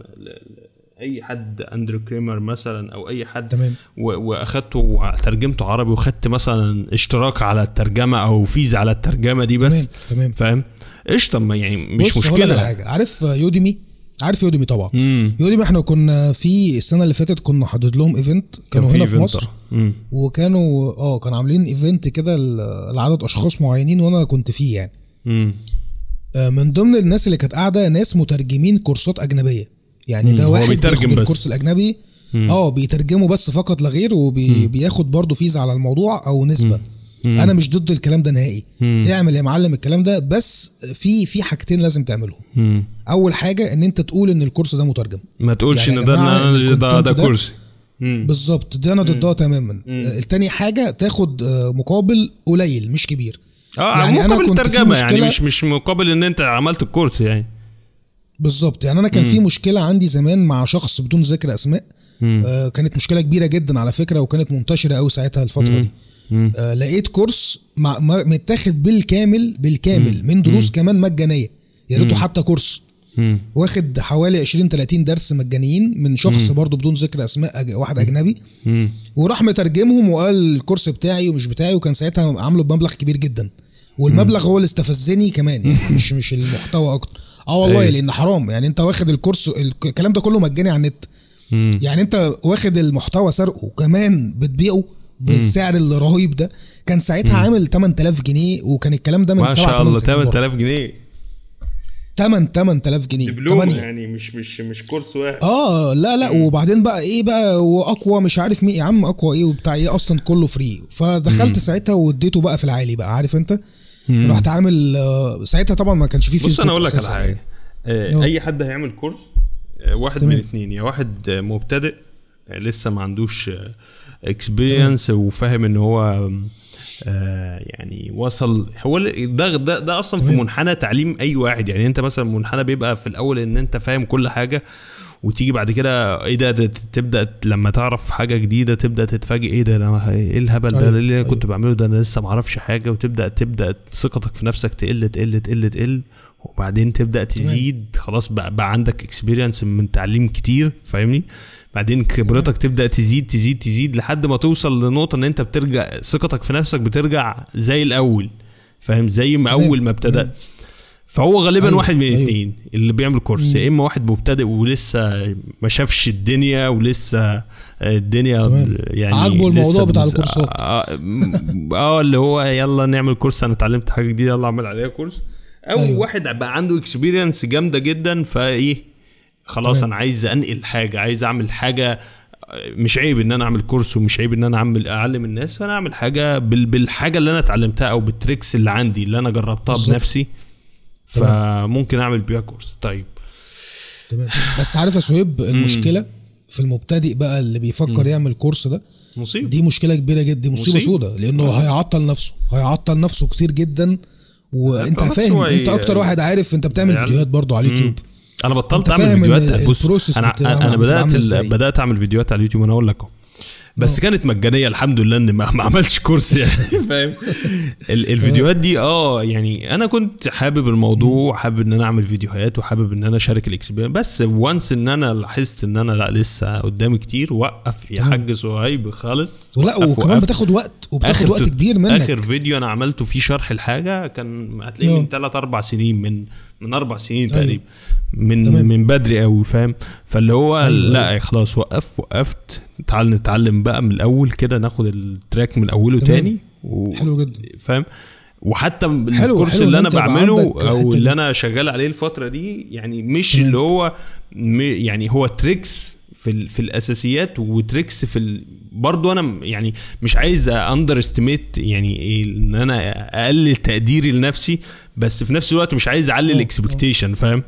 أي حد أندرو كريمر مثلا أو أي حد تمام. وأخدته وترجمته عربي وخدت مثلا اشتراك على الترجمة أو fees على الترجمة دي بس تمام، تمام. فاهم قشطة ما يعني مش بص مشكلة حاجة عارف Udemy عارف Udemy طبعا مم. Udemy إحنا كنا في السنة اللي فاتت كنا حاطط لهم event كانوا هنا في event مصر. مم. وكانوا آه كانوا عاملين event كده لعدد أشخاص معينين وأنا كنت فيه يعني مم. آه، من ضمن الناس اللي كانت قاعدة ناس مترجمين كورسات أجنبية يعني ده واحد بيترجم بس. الكورس الأجنبي. آه بيترجمه بس فقط لا غير وبياخد برضه فيزا على الموضوع أو نسبة. أنا مش ضد الكلام ده نهائي. اعمل يا معلم الكلام ده بس في في حاجتين لازم تعملهم. مم. أول حاجة إن أنت تقول إن الكورس ده مترجم. ما تقولش يعني إن ده ده ده, ده ده- كورسي مم. بالظبط ده أنا ضدها تماما. آه، التاني حاجة تاخد آه، مقابل قليل مش كبير. آه يعني مقابل كنت في ترجمة يعني مش مش مقابل إن أنت عملت الكورس يعني. بالظبط. يعني أنا كان في مشكلة عندي زمان مع شخص بدون ذكر أسماء. آه كانت مشكلة كبيرة جدا على فكرة وكانت منتشرة قوي ساعتها الفترة دي. آه لقيت كورس مع متاخد بالكامل بالكامل من دروس كمان مجانية. يا ريته حتى كورس. مم. واخد حوالي 20 30 درس مجانيين من شخص برضه بدون ذكر أسماء أج- واحد أجنبي. مم. وراح مترجمهم وقال الكورس بتاعي ومش بتاعي وكان ساعتها عامله بمبلغ كبير جدا. والمبلغ هو اللي استفزني كمان يعني مش مش المحتوى أكتر. آه والله أيوة. لأن حرام. يعني أنت واخد الكورس الك- الكلام ده كله مجاني على النت. مم. يعني أنت واخد المحتوى سرقه وكمان بتبيعه بالسعر الرهيب ده. كان ساعتها عامل 8000 جنيه وكان الكلام ده من ما 7 شاء 8 الله سنين ورا. 8000 جنيه. 8 8000 جنيه دبلوم 8 يعني مش مش مش كورس واحد. آه لا لا. وبعدين بقى إيه بقى؟ وأقوى مش عارف مين. يا عم أقوى إيه وبتاع إيه؟ أصلا كله free فدخلت ساعتها واديته بقى في العالي بقى عارف أنت؟ رحت عامل آه، ساعتها طبعا ما كانش فيه بص أنا أقول لك على حاجة يعني. آه،. أي حد هيعمل كورس آه، واحد تمام. من اتنين يا واحد مبتدئ لسه ما عندوش experience وفاهم إن هو آه، يعني وصل هو ده ده, ده أصلا في. منحنى تعليم أي واحد يعني أنت مثلا منحنى بيبقى في الأول إن أنت فاهم كل حاجة وتيجي بعد كده إيه ده, ده تبدأ لما تعرف حاجة جديدة تبدأ تتفاجئ إيه ده أنا إيه الهبل ده أيوة، اللي أنا أيوة. كنت بعمله ده أنا لسه ما أعرفش حاجة وتبدأ تبدأ ثقتك في نفسك تقل تقل تقل تقل وبعدين تبدأ تزيد خلاص بقى, بقى عندك اكسبيرينس من تعليم كتير فاهمني؟ بعدين خبرتك تبدأ تزيد تزيد تزيد لحد ما توصل لنقطة إن أنت بترجع ثقتك في نفسك بترجع زي الأول فاهم؟ زي ما أول ما ابتدأت. فهو غالبا أيوة، واحد من أيوة. الاثنين اللي بيعمل كورس يا إما واحد مبتدئ ولسه ما شافش الدنيا ولسه الدنيا. يعني عاجبه الموضوع بتاع الكورسات. آه م- آه اللي هو يلا نعمل كورس أنا اتعلمت حاجة جديدة يلا أعمل عليها كورس أو أيوة. أيوة. واحد بقى عنده experience جامدة جدا فإيه خلاص. أنا عايز أنقل حاجة عايز أعمل حاجة مش عيب إن أنا أعمل كورس ومش عيب إن أنا أعمل أعلم الناس فأنا أعمل حاجة بال بالحاجة اللي أنا اتعلمتها أو بال tricks اللي عندي اللي أنا جربتها بالظبط. بنفسي فممكن أعمل بيها كورس. طيب. تمام. بس عارف يا سهيب المشكلة في المبتدئ بقى اللي بيفكر يعمل كورس ده مصيبة. دي مشكلة كبيرة جدا دي مصيبة. سودة لأنه هيعطل نفسه هيعطل نفسه كتير جدا. وأنت فاهم أنت أكتر واحد عارف أنت بتعمل يعني- فيديوهات برضو على اليوتيوب. أنا بطلت أعمل فيديوهات. بص أنا أنا بدأت بدأت أعمل فيديوهات على اليوتيوب أنا أقول لك. بس كانت مجانية الحمد لله ان ما, ما عملتش كورس يعني. فاهم. ال- الفيديوهات دي آه يعني أنا كنت حابب الموضوع حابب إن أنا أعمل فيديوهات وحابب إن أنا أشارك ال experience بس once إن أنا لاحظت إن أنا لا لسه قدامي كتير وقف يا. حاج صهيب خالص. ولا وكمان وقف. بتاخد وقت وبتاخد وقت كبير منك. آخر فيديو أنا عملته فيه شرح الحاجة كان هتلاقيه آه. من 3 4 سنين من من أربع سنين أيوة. تقريبا من تمام. من بدري قوي فاهم فاللي هو أيوة، لا خلاص وقف وقفت تعال نتعلم بقى من الأول كده ناخد ال track من أوله تمام. تاني و... حلو جدا فاهم وحتى حلو- الكورس حلو اللي أنا بعمله أو. اللي أنا شغال عليه الفترة دي يعني مش تمام. اللي هو م- يعني هو tricks في ال- في الأساسيات و tricks في ال... برضو أنا يعني مش عايز underestimate يعني إن أنا أقلل تقديري لنفسي بس في نفس الوقت مش عايز اعلي ال expectation فاهم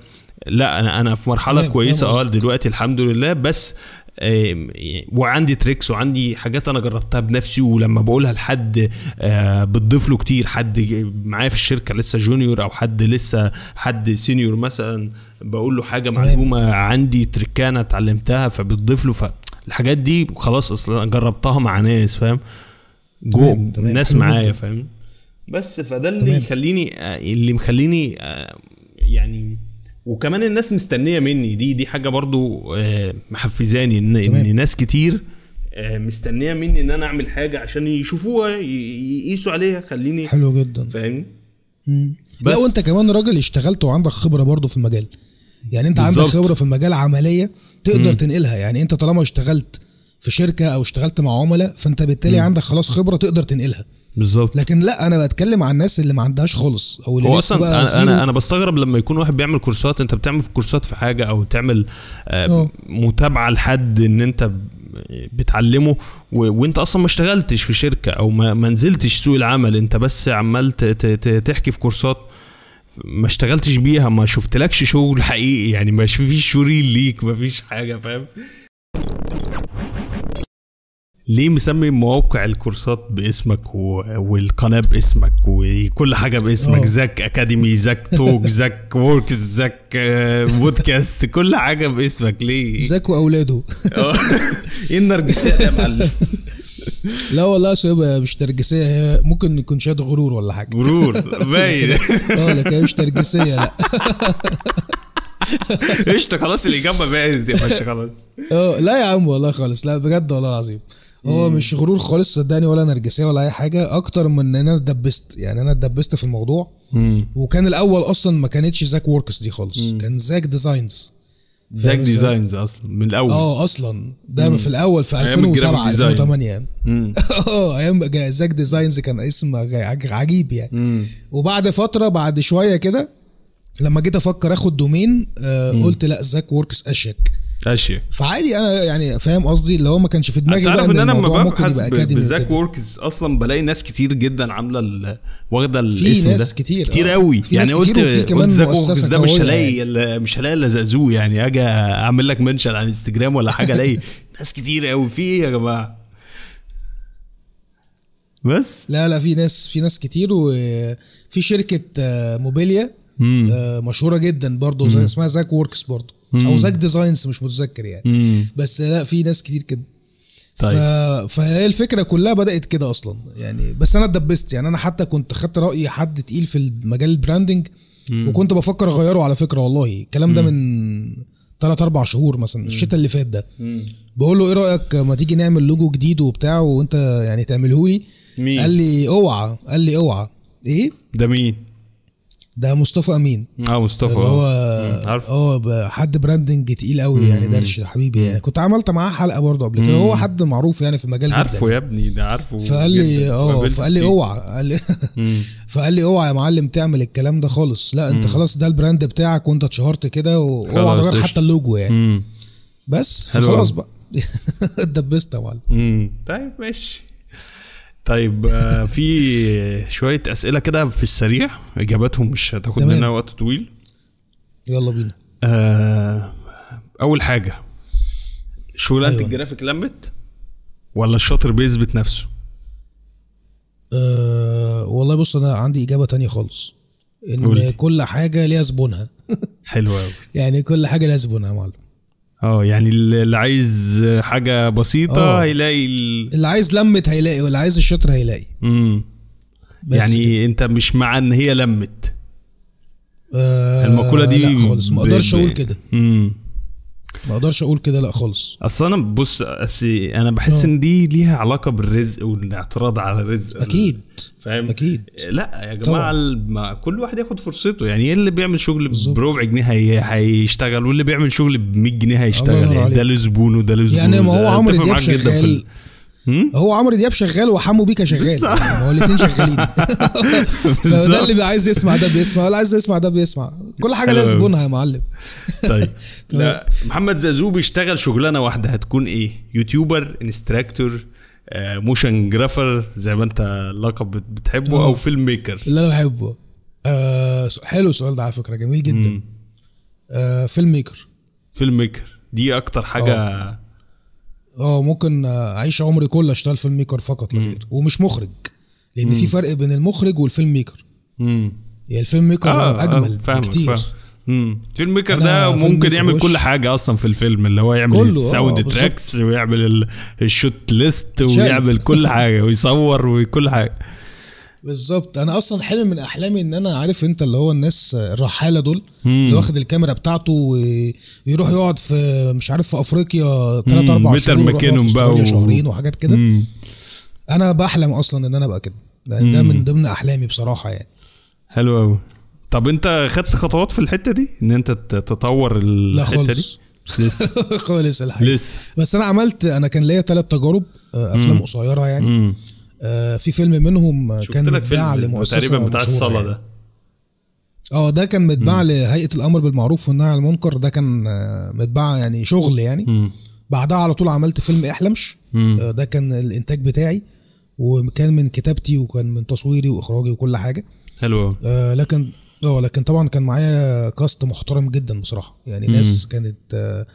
لا أنا أنا في مرحلة كويسة آه. دلوقتي الحمد لله بس وعندي tricks وعندي حاجات أنا جربتها بنفسي ولما بقولها لحد آه، بتضيف له كتير حد معايا في الشركة لسه junior أو حد لسه حد senior مثلا بقول له حاجة. معلومة عندي trick أنا اتعلمتها فبتضيف له فالحاجات دي خلاص أصلا جربتها مع ناس فاهم جو ناس معايا. فاهم بس فده اللي. يخليني اللي مخليني آه، يعني وكمان الناس مستنية مني دي دي حاجة برضو آه، محفزاني إن. إن ناس كتير آه، مستنية مني إن أنا أعمل حاجة عشان يشوفوها يقيسوا عليها خليني حلو جدا فاهمني مم. بس. لا وأنت كمان راجل اشتغلت وعندك خبرة برضو في المجال يعني أنت عندك بالظبط. خبرة في المجال عملية تقدر تنقلها يعني انت طالما اشتغلت في شركة أو اشتغلت مع عملاء فانت بالتالي عندك خلاص خبرة تقدر تنقلها بالظبط لكن لا أنا بتكلم عن الناس اللي ما عندهاش خالص أو اللي هو أصلا بقى أنا أنا. أنا بستغرب لما يكون واحد بيعمل كورسات أنت بتعمل في كورسات في حاجة أو تعمل آه، آه. متابعة لحد إن أنت بتعلمه و... وأنت أصلا ما اشتغلتش في شركة أو ما, ما نزلتش سوق العمل أنت بس عمال ت... ت... ت... تحكي في كورسات ما اشتغلتش بيها ما شفتلكش شغل حقيقي يعني ما فيش showreel ليك ما فيش حاجة فاهم؟ ليه مسمي مواقع الكورسات باسمك و... والقناة باسمك وكل حاجة باسمك؟ آه. Zack Academy Zack Talk Zack Works Zack آه، بودكاست كل حاجة باسمك ليه؟ زاك وأولاده. آه. إيه النرجسية يا معلم؟ لا والله صهيب مش نرجسية هي ممكن يكون شاد غرور ولا حاجة. غرور باين. آه لكن هي مش نرجسية لا. قشطة خلاص الاجابه باينه باشا خلاص. آه لا يا عم والله خالص لا بجد والله العظيم. هو مش غرور خالص صدقني ولا نرجسيه ولا أي حاجة أكتر من إن أنا اتدبست. يعني أنا اتدبست في الموضوع وكان الأول أصلا ما كانتش Zack Works دي خالص كان Zack Designs Zack؟ Designs أصلا من الأول. آه أصلا. ده في الأول في أيام 2007 ال graphic design. 2008 يعني مم. آه أيام Zack Designs كان اسم عجيب يعني. وبعد فترة بعد شوية كده لما جيت أفكر آخد domain آه قلت لا Zack Works اشيك اشياء فعادي أنا يعني فاهم قصدي اللي هو ما كانش في دماغي بقى إن إن أنا لما ببحث يبقى ب- Academy ب Zack وكده. Works أصلا بلاقي ناس كتير جدا عاملة واخدة في الاسم ناس ده. كتير، كتير. قوي في يعني ناس كتير قلت وفي كمان قلت Zack Works ده مش هلاقي يعني. مش هلاقي الا زازو يعني أجي أعمل لك mention على الإنستجرام ولا حاجة ألاقي ناس كتير قوي في إيه يا جماعة؟ بس؟ لا لا في ناس في ناس كتير وفي شركة آه، موبيليا. آه، مشهورة جدا برضه زي اسمها زاك وركس برضه. أو زاك ديزاينز مش متذكر يعني. مم. بس لا في ناس كتير كده. طيب. ف... فهي الفكرة كلها بدأت كده أصلا يعني. بس أنا اتدبست يعني. أنا حتى كنت خدت رأي حد تقيل في المجال ال branding وكنت بفكر أغيره على فكرة والله. الكلام ده من ثلاث أربع شهور مثلا الشتاء اللي فات ده. بقول له إيه رأيك ما تيجي نعمل لوجو جديد وبتاع وأنت يعني تعمله لي؟ قال لي أوعى. قال لي أوعى. إيه؟ ده مين؟ ده مصطفى أمين. آه مصطفى. اللي هو آه حد branding تقيل قوي يعني درش حبيبي يعني. كنت عملت معاه حلقة برضه قبل كده. هو حد معروف يعني في المجال جدا. عارفه يا ابني ده عارفه فقال لي. آه فقال لي. اوعى. قال لي فقال لي اوعى يا معلم تعمل الكلام ده خالص. لا انت خلاص ده ال brand بتاعك وانت اتشهرت كده واوعى خلاص، تغير. حتى اللوجو يعني. بس فخلاص أوي. بقى. اتدبست يا معلم. طيب ماشي. طيب آه في شوية أسئلة كده في السريع. إجاباتهم مش هتاخد. مننا وقت طويل. يلا بينا. آه أول حاجة شغلانه أيوة. الجرافيك لمت ولا الشاطر بيثبت نفسه؟ أه والله بص أنا عندي إجابة تانية خالص. إن كل حاجة ليها زبونها. حلو قوي يعني كل حاجة ليها زبونها يا معلم. آه يعني اللي عايز حاجة بسيطة آه. هيلاقي ال... اللي عايز لمت هيلاقي واللي عايز الشطر هيلاقي مم. بس يعني كده. انت مش مع ان هي لمت آه المقولة دي لا خالص ما أقدرش أقول كده مم. ما أقدرش أقول كده لا خالص اصل أنا بص أصل أنا بحس آه. ان دي ليها علاقة بالرزق والاعتراض على الرزق أكيد فاهم أكيد لا يا جماعة ما كل واحد ياخد فرصته يعني إيه اللي بيعمل شغل. بربع جنيه هي... هيشتغل واللي بيعمل شغل ب 100 جنيه هيشتغل يعني ده عليك. له زبون وده له زبون يعني ما هو عمرو دياب شغال؟ هو عمرو دياب شغال وحمو بيكا شغال. يعني هو الاثنين شغالين. فده اللي عايز يسمع ده بيسمع اللي عايز يسمع ده بيسمع. كل حاجة لها. زبونها يا معلم. طيب. لا محمد زازو بيشتغل شغلانة واحدة. هتكون إيه؟ YouTuber instructor آه، motion grapher زي ما أنت اللقب بت- بتحبه آه. أو film maker اللي أنا بحبه. آه حلو السؤال ده على فكرة. جميل جدا. مم. آه film maker film maker دي أكتر حاجة آه ممكن آه، اعيش عمري كله اشتغل film maker فقط لا غير ومش مخرج لأن في فرق بين المخرج وال film maker مم. يعني ال film maker آه أجمل آه، فاهمك بكتير فاهم. مم. film maker ده ممكن يعمل وش. كل حاجة أصلا في الفيلم اللي هو يعمل آه، ال sound. tracks ويعمل ال- ال shot list. ويعمل كل حاجة ويصور وكل حاجة بالظبط. أنا أصلا حلم من أحلامي إن أنا عارف أنت اللي هو الناس الرحالة دول اللي واخد الكاميرا بتاعته ويروح يقعد في مش عارف في أفريقيا 3 مم، 4 بيتر شهور ماكينون بقى و- شهرين وحاجات كده. أنا بحلم أصلا إن أنا أبقى كده. يعني ده من ضمن أحلامي بصراحة يعني. حلو قوي طب أنت خدت خطوات في الحتة دي؟ إن أنت تطور لا الحتة دي؟ خالص. لسه. خالص الحقيقة. لسه. بس أنا عملت أنا كان ليا ثلاث تجارب آه، أفلام قصيرة يعني. مم. في فيلم منهم آه، كان متباع لمؤسسة تقريبا بتاع الصلاة يعني. ده. آه ده كان متباع لهيئة الأمر بالمعروف والنهي عن المنكر. ده كان آه، متباع يعني شغل يعني. مم. بعدها على طول عملت فيلم إحلمش. مم. آه، ده كان الإنتاج بتاعي وكان من كتابتي وكان من تصويري وإخراجي وكل حاجة. حلو آه، لكن آه لكن طبعا كان معايا كاست محترم جدا بصراحة. يعني ناس كانت آه،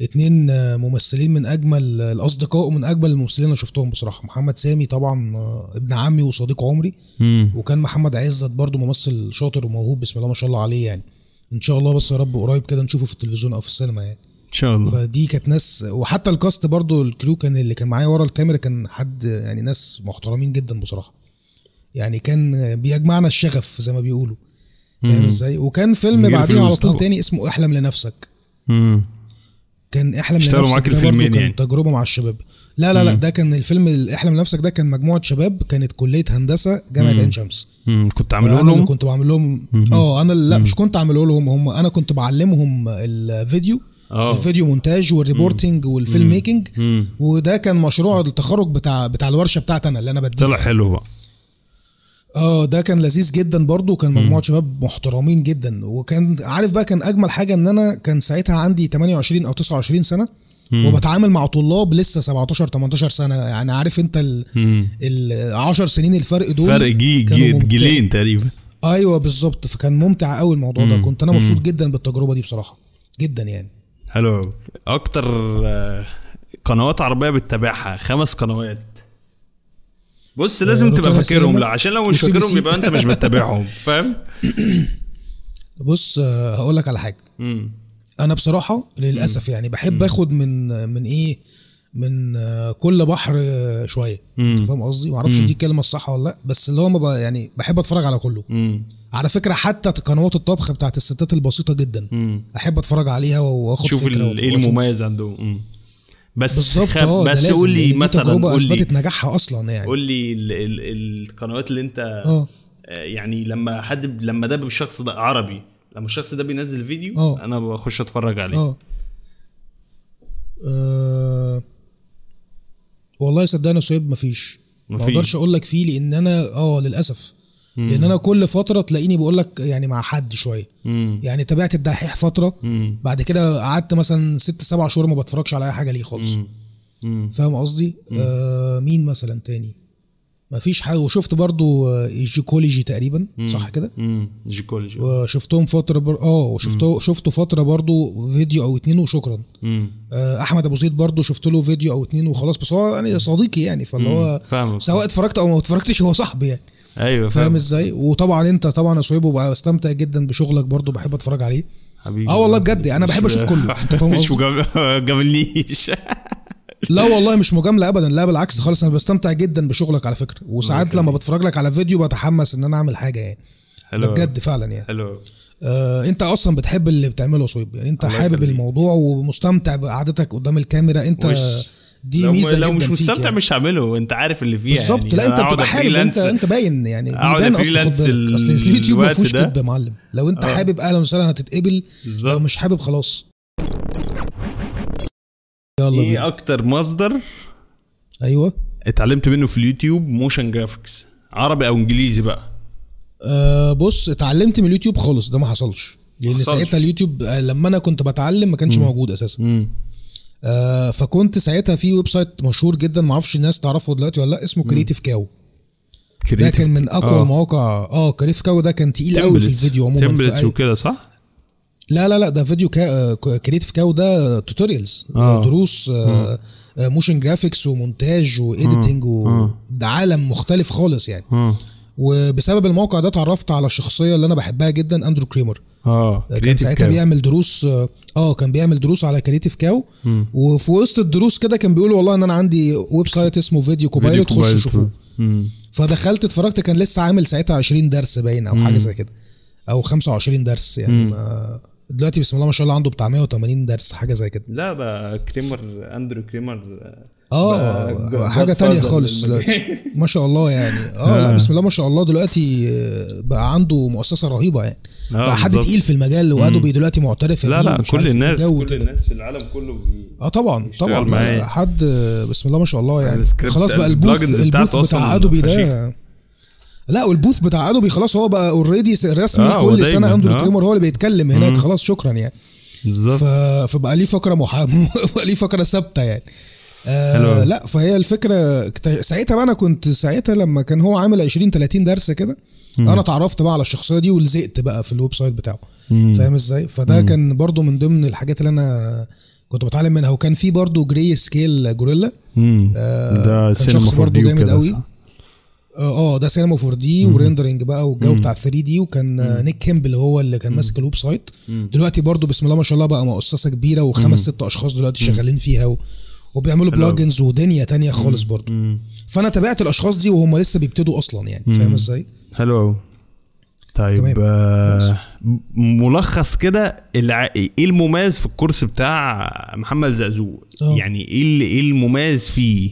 اتنين ممثلين من أجمل الأصدقاء ومن أجمل الممثلين اللي شفتهم بصراحة. محمد سامي طبعا آه، ابن عمي وصديق عمري. مم. وكان محمد عزت برضو ممثل شاطر وموهوب بسم الله ما شاء الله عليه يعني. إن شاء الله بس يا رب قريب كده نشوفه في التلفزيون أو في السينما يعني. إن شاء الله. فدي كانت ناس وحتى الكاست برضو الكرو كان اللي كان معايا ورا الكاميرا كان حد يعني ناس محترمين جدا بصراحة. يعني كان بيجمعنا الشغف زي ما بيقولوا. فاهم إزاي؟ وكان فيلم بعديه على طول. تاني اسمه احلم لنفسك. مم. كان احلم اشتغلوا لنفسك معاك الفيلمين يعني. تجربة مع الشباب. لا لا لا ده كان الفيلم ال- احلم لنفسك ده كان مجموعة شباب كانت كلية هندسة جامعة عين شمس. كنت عامله لهم؟ كنت بعمل لهم. آه أنا لا مش كنت عامله لهم هم أنا كنت بعلمهم الفيديو آه. الفيديو مونتاج وال reporting وال film making. وده كان مشروع التخرج بتاع بتاع الورشة بتاعتي أنا اللي أنا بديها. طلع حلو بقى. آه ده كان لذيذ جدا برضو كان مجموعة شباب محترمين جدا. وكان عارف بقى كان أجمل حاجة إن أنا كان ساعتها عندي 28 أو 29 سنة وبتعامل مع طلاب لسه 17 18 سنة. يعني عارف أنت ال مم. ال 10 سنين الفرق دول؟ فرق جي جي جيلين تقريبا. أيوه بالظبط. فكان ممتع قوي الموضوع ده. كنت أنا مبسوط جدا بالتجربة دي بصراحة. جدا يعني. حلو أكتر آه، قنوات عربية بتتابعها؟ خمس قنوات. بص لازم تبقى روتانا فاكرهم لا عشان لو مش فاكرهم. يبقى انت مش بتتابعهم فاهم بص آه، هقول لك على حاجة مم. أنا بصراحة للأسف يعني بحب أخد من من إيه من آه، كل بحر آه، شوية أنت فاهم قصدي معرفش دي الكلمة الصح ولا لأ بس اللي هو ما يعني بحب أتفرج على كله مم. على فكرة حتى قنوات الطبخ بتاعت الستات البسيطة جدا مم. أحب أتفرج عليها وأخد شوف فكرة ال- إيه. المميز عندهم مم. بس خ... آه ده بس قول لي دي مثلا تجربة قول لي أثبتت نجاحها أصلا يعني. قول لي ال... ال... القنوات اللي أنت آه. آه، يعني لما حد لما ده الشخص ده عربي لما الشخص ده بينزل فيديو آه. أنا بخش أتفرج عليه. آه. آه، والله صدقني يا سويب مفيش. ما. أقدرش أقول لك فيه لأن أنا آه للأسف لأن أنا كل فتره تلاقيني بقول لك يعني مع حد شوية. مم. يعني تابعت الدحيح فتره مم. بعد كده قعدت مثلا ست سبع شهور ما بتفرجش على أي حاجة ليه خالص. مم. فاهم قصدي؟ آه مين مثلا تاني؟ مفيش حاجة. وشفت برضو آه، الجيكولوجي تقريبا صح كده؟ مم. جيكولوجي. وشفتهم فترة بر... آه وشفته شفته فترة برضو فيديو أو اتنين وشكرا. مم. آه، أحمد أبو زيد برضو شفت له فيديو أو اتنين وخلاص بس هو يعني صديقي يعني فاللي هو سواء اتفرجت أو ما اتفرجتش هو صاحبي يعني. أيوه فاهم إزاي؟ وطبعا أنت طبعا يا صهيب بقى بستمتع جدا بشغلك برضو بحب أتفرج عليه. حبيبي آه والله بجد أنا بحب أشوف كله. أنت فاهم مش قصدي؟ لا والله مش مجاملة ابدا لا بالعكس خالص أنا بستمتع جدا بشغلك على فكرة. وساعات لما بتفرج لك على فيديو بتحمس إن أنا أعمل حاجة يعني. حلو بجد فعلا يعني. حلو آه أنت أصلا بتحب اللي بتعمله يا صويب يعني أنت حابب. الموضوع ومستمتع بقعدتك قدام الكاميرا أنت وش. دي لو, ميزة لو مش فيك مستمتع يعني. مش هعمله أنت عارف اللي فيها بالظبط. يعني. لا أنت بتبقى حابب انت أنت باين يعني بيبان أصلا أصل اليوتيوب ما فيهوش. كدب يا معلم. لو أنت آه. حابب أهلا وسهلا هتتقبل لو مش حابب خلاص. يلا بينا. إيه أكتر مصدر أيوه. اتعلمت منه في اليوتيوب motion graphics عربي أو انجليزي بقى. آه بص اتعلمت من اليوتيوب خالص ده ما حصلش. لأن حصلش. ساعتها اليوتيوب آه، لما أنا كنت بتعلم ما كانش موجود أساسا. امم آه فكنت ساعتها في website مشهور جدا ما أعرفش الناس تعرفه دلوقتي ولا لأ اسمه Creative Cow ده كان من أقوى آه. المواقع آه Creative Cow ده كان تقيل قوي في الفيديو عموما templates. وكده صح؟ لا لا لا ده فيديو كا... Creative Cow ده tutorials آه. دروس آه motion graphics ومونتاج و editing و... ده عالم مختلف خالص يعني. وبسبب الموقع ده اتعرفت على الشخصيه اللي أنا بحبها جدا اندرو كريمر آه كان ساعتها cow. بيعمل دروس آه كان بيعمل دروس على Creative Cow وفي وسط الدروس كده كان بيقول والله إن أنا عندي website اسمه Video Copilot Copilot. شوفوه. فدخلت اتفرجت كان لسه عامل ساعتها 20 درس باين أو حاجة زي كده. أو 25 درس يعني ما دلوقتي بسم الله ما شاء الله عنده بتاع 180 درس حاجة زي كده. لا ده كريمر أندرو كريمر. آه بقى حاجة تانية خالص. دلوقتي. ما شاء الله يعني. آه لا بسم الله ما شاء الله دلوقتي آه، بقى عنده مؤسسة رهيبة يعني. آه، بقى حد. تقيل في المجال وأدوبي دلوقتي معترف لا لا كل الناس كل كده. الناس في العالم كله بي... آه طبعا طبعا. حد بسم الله ما شاء الله يعني. السكريبت- خلاص بقى ال booth ال booth بتاع أدوبي. ده لا وال booth بتاع أدوبي خلاص هو بقى already رسمي آه، كل سنة اندرو آه. كريمر هو اللي بيتكلم هناك خلاص شكرا يعني. ف... بالظبط فبقى ليه فقرة محا... بقى ليه فقرة ثابتة يعني. آه. لا فهي الفكرة ساعتها بقى أنا كنت ساعتها لما كان هو عامل 20 30 درس كده أنا اتعرفت بقى على الشخصية دي ولزقت بقى في ال website بتاعه. فاهم إزاي؟ فده كان برضو من ضمن الحاجات اللي أنا كنت بتعلم منها. وكان في برضو Greyscalegorilla مم. آه، ده كان شخص دي جامد قوي. صح؟ آه آه، ده سينما 4 D و rendering بقى والجو بتاع 3 D وكان آه، Nick Campbell هو اللي كان ماسك ال website. دلوقتي برضو بسم الله ما شاء الله بقى مؤسسة كبيرة وخمس ست أشخاص دلوقتي شغالين فيها و... وبيعملوا. بلجنز ودنيا تانية خالص برضو. فأنا تابعت الأشخاص دي وهم لسه بيبتدوا أصلا يعني. فاهم إزاي؟ حلو قوي طيب تمام. آه ملخص كده الع... إيه المميز في الكورس بتاع محمد زقزوق؟ آه. يعني إيه إيه المميز فيه؟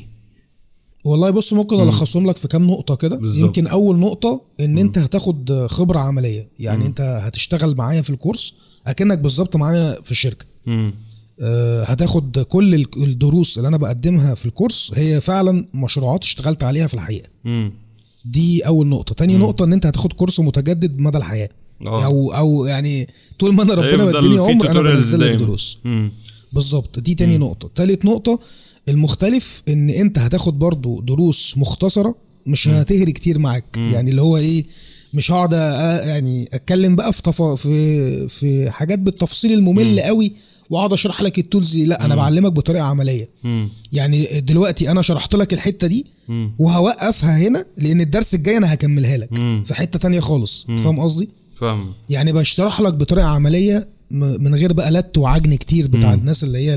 والله بص ممكن ألخصهم لك في كام نقطة كده. يمكن أول نقطة إن أنت هتاخد خبرة عملية. يعني أنت هتشتغل معايا في الكورس أكنك بالظبط معايا في الشركة. مم. آه، هتاخد كل ال- الدروس اللي أنا بقدمها في الكورس هي فعلا مشروعات اشتغلت عليها في الحقيقة. مم. دي أول نقطة. تاني نقطة إن أنت هتاخد كورس متجدد مدى الحياة. آه. أو أو يعني طول ما أنا ربنا مديني عمر أنا بنزل لك. دروس. مم. بالظبط. دي تاني نقطة. تالت نقطة المختلف إن أنت هتاخد برضو دروس مختصرة مش هتهري كتير معاك. يعني اللي هو إيه مش هقعد يعني أتكلم بقى في طف... في في حاجات بالتفصيل الممل قوي وأقعد أشرح لك التولز دي. لأ أنا بعلمك بطريقة عملية. مم. يعني دلوقتي أنا شرحت لك الحتة دي وهوقفها هنا لأن الدرس الجاي أنا هكملها لك. مم. في حتة تانية خالص. فاهم قصدي؟ فاهم. يعني بشرح لك بطريقة عملية من غير بقى لت وعجن كتير بتاع الناس اللي هي.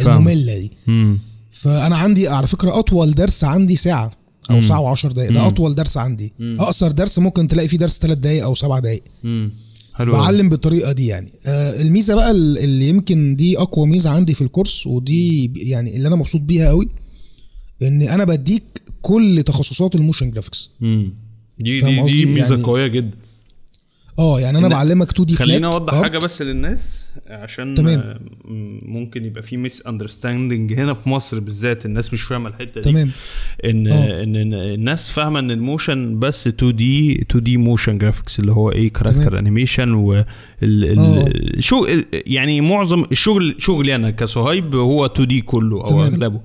المملة دي. مم. فأنا عندي على فكرة أطول درس عندي ساعة أو ساعة و10 دقائق ده أطول درس عندي. أقصر درس ممكن تلاقي فيه درس 3 دقائق أو 7 دقائق. حلو. بعلم بالطريقة دي يعني. آه الميزة بقى ال- اللي يمكن دي أقوى ميزة عندي في الكورس ودي يعني اللي أنا مبسوط بيها قوي إن أنا بديك كل تخصصات ال motion graphics. دي دي؟ دي ميزة يعني قوية جدا. آه يعني أنا بعلمك 2 D خليني أوضح حاجة بس للناس عشان تمام. ممكن يبقى في misunderstanding هنا في مصر بالذات الناس مش فاهمة الحتة دي تمام إن آه. إن الناس فاهمة إن ال motion بس 2 D 2 D motion graphics اللي هو إيه character. animation و آه. شو يعني معظم الشغل شغلي أنا كصهيب هو 2 D كله أو تمام. أغلبه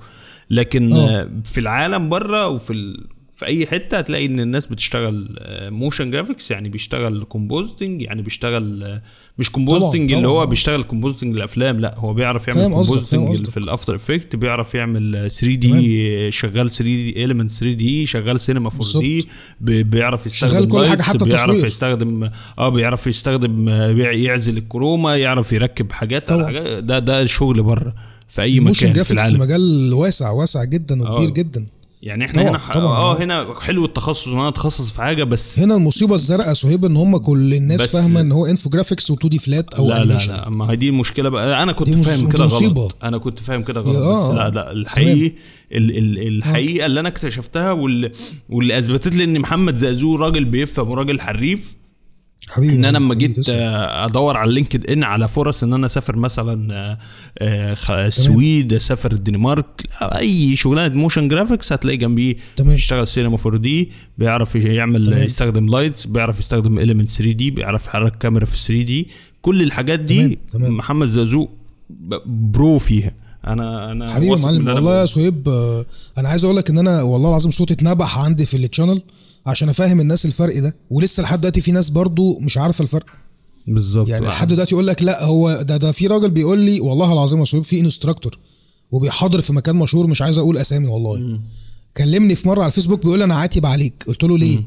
لكن. آه، في العالم بره وفي في أي حتة هتلاقي إن الناس بتشتغل motion graphics يعني بيشتغل compositing يعني بيشتغل آه، مش compositing اللي هو. بيشتغل compositing الأفلام لا هو بيعرف يعمل compositing. في ال After Effect بيعرف يعمل 3 D شغال 3 D Element 3 D شغال سينما 4 D. بيعرف يستخدم شغال كل lights، حتى بيعرف تصوير. يستخدم آه بيعرف يستخدم آه، يعزل ال chroma يعرف يركب حاجات على. حاجات ده ده شغل بره في أي مكان في العالم مجال واسع واسع جدا وكبير آه. جدا يعني إحنا طبعاً، هنا ح- طبعاً. آه هنا حلو التخصص ان أنا أتخصص في حاجة بس هنا المصيبة الزرقاء سهيب إن هم كل الناس فاهمة إن هو infographics و 2 D flat أو لا لا animation لا ما هي دي المشكلة بقى أنا كنت فاهم كده. غلط أنا كنت فاهم كده غلط آه، بس لا. لا الحقيقي ال ال الحقيقة اللي أنا اكتشفتها واللي, واللي أثبتت لي إن محمد زقزوق راجل بيفهم وراجل حريف حبيبي إن أنا لما حبيبي، جيت أدور على LinkedIn على فرص إن أنا أسافر مثلا آه، آه، السويد أسافر الدنمارك أي شغلانة motion graphics هتلاقي جنبيه تمام. بيشتغل سينما 4 D بيعرف يعمل تمام. يستخدم lights بيعرف يستخدم Element 3 D بيعرف يحرك كاميرا في 3 D كل الحاجات دي تمام، تمام. محمد زقزوق ب- pro فيها أنا أنا حبيبي يا معلم والله يا. سهيب آه، أنا عايز أقول لك إن أنا والله العظيم صوتي اتنبح عندي في ال channel عشان افهم الناس الفرق ده. ولسه لحد دلوقتي في ناس برضو مش عارفة الفرق. بالظبط. يعني آه. لحد دلوقتي يقول لك لا هو ده ده في راجل بيقول لي والله العظيم يا صهيب في instructor وبيحاضر في مكان مشهور مش عايز أقول اسامي والله. كلمني في مرة على الفيسبوك بيقول أنا عاتب عليك. قلت له ليه؟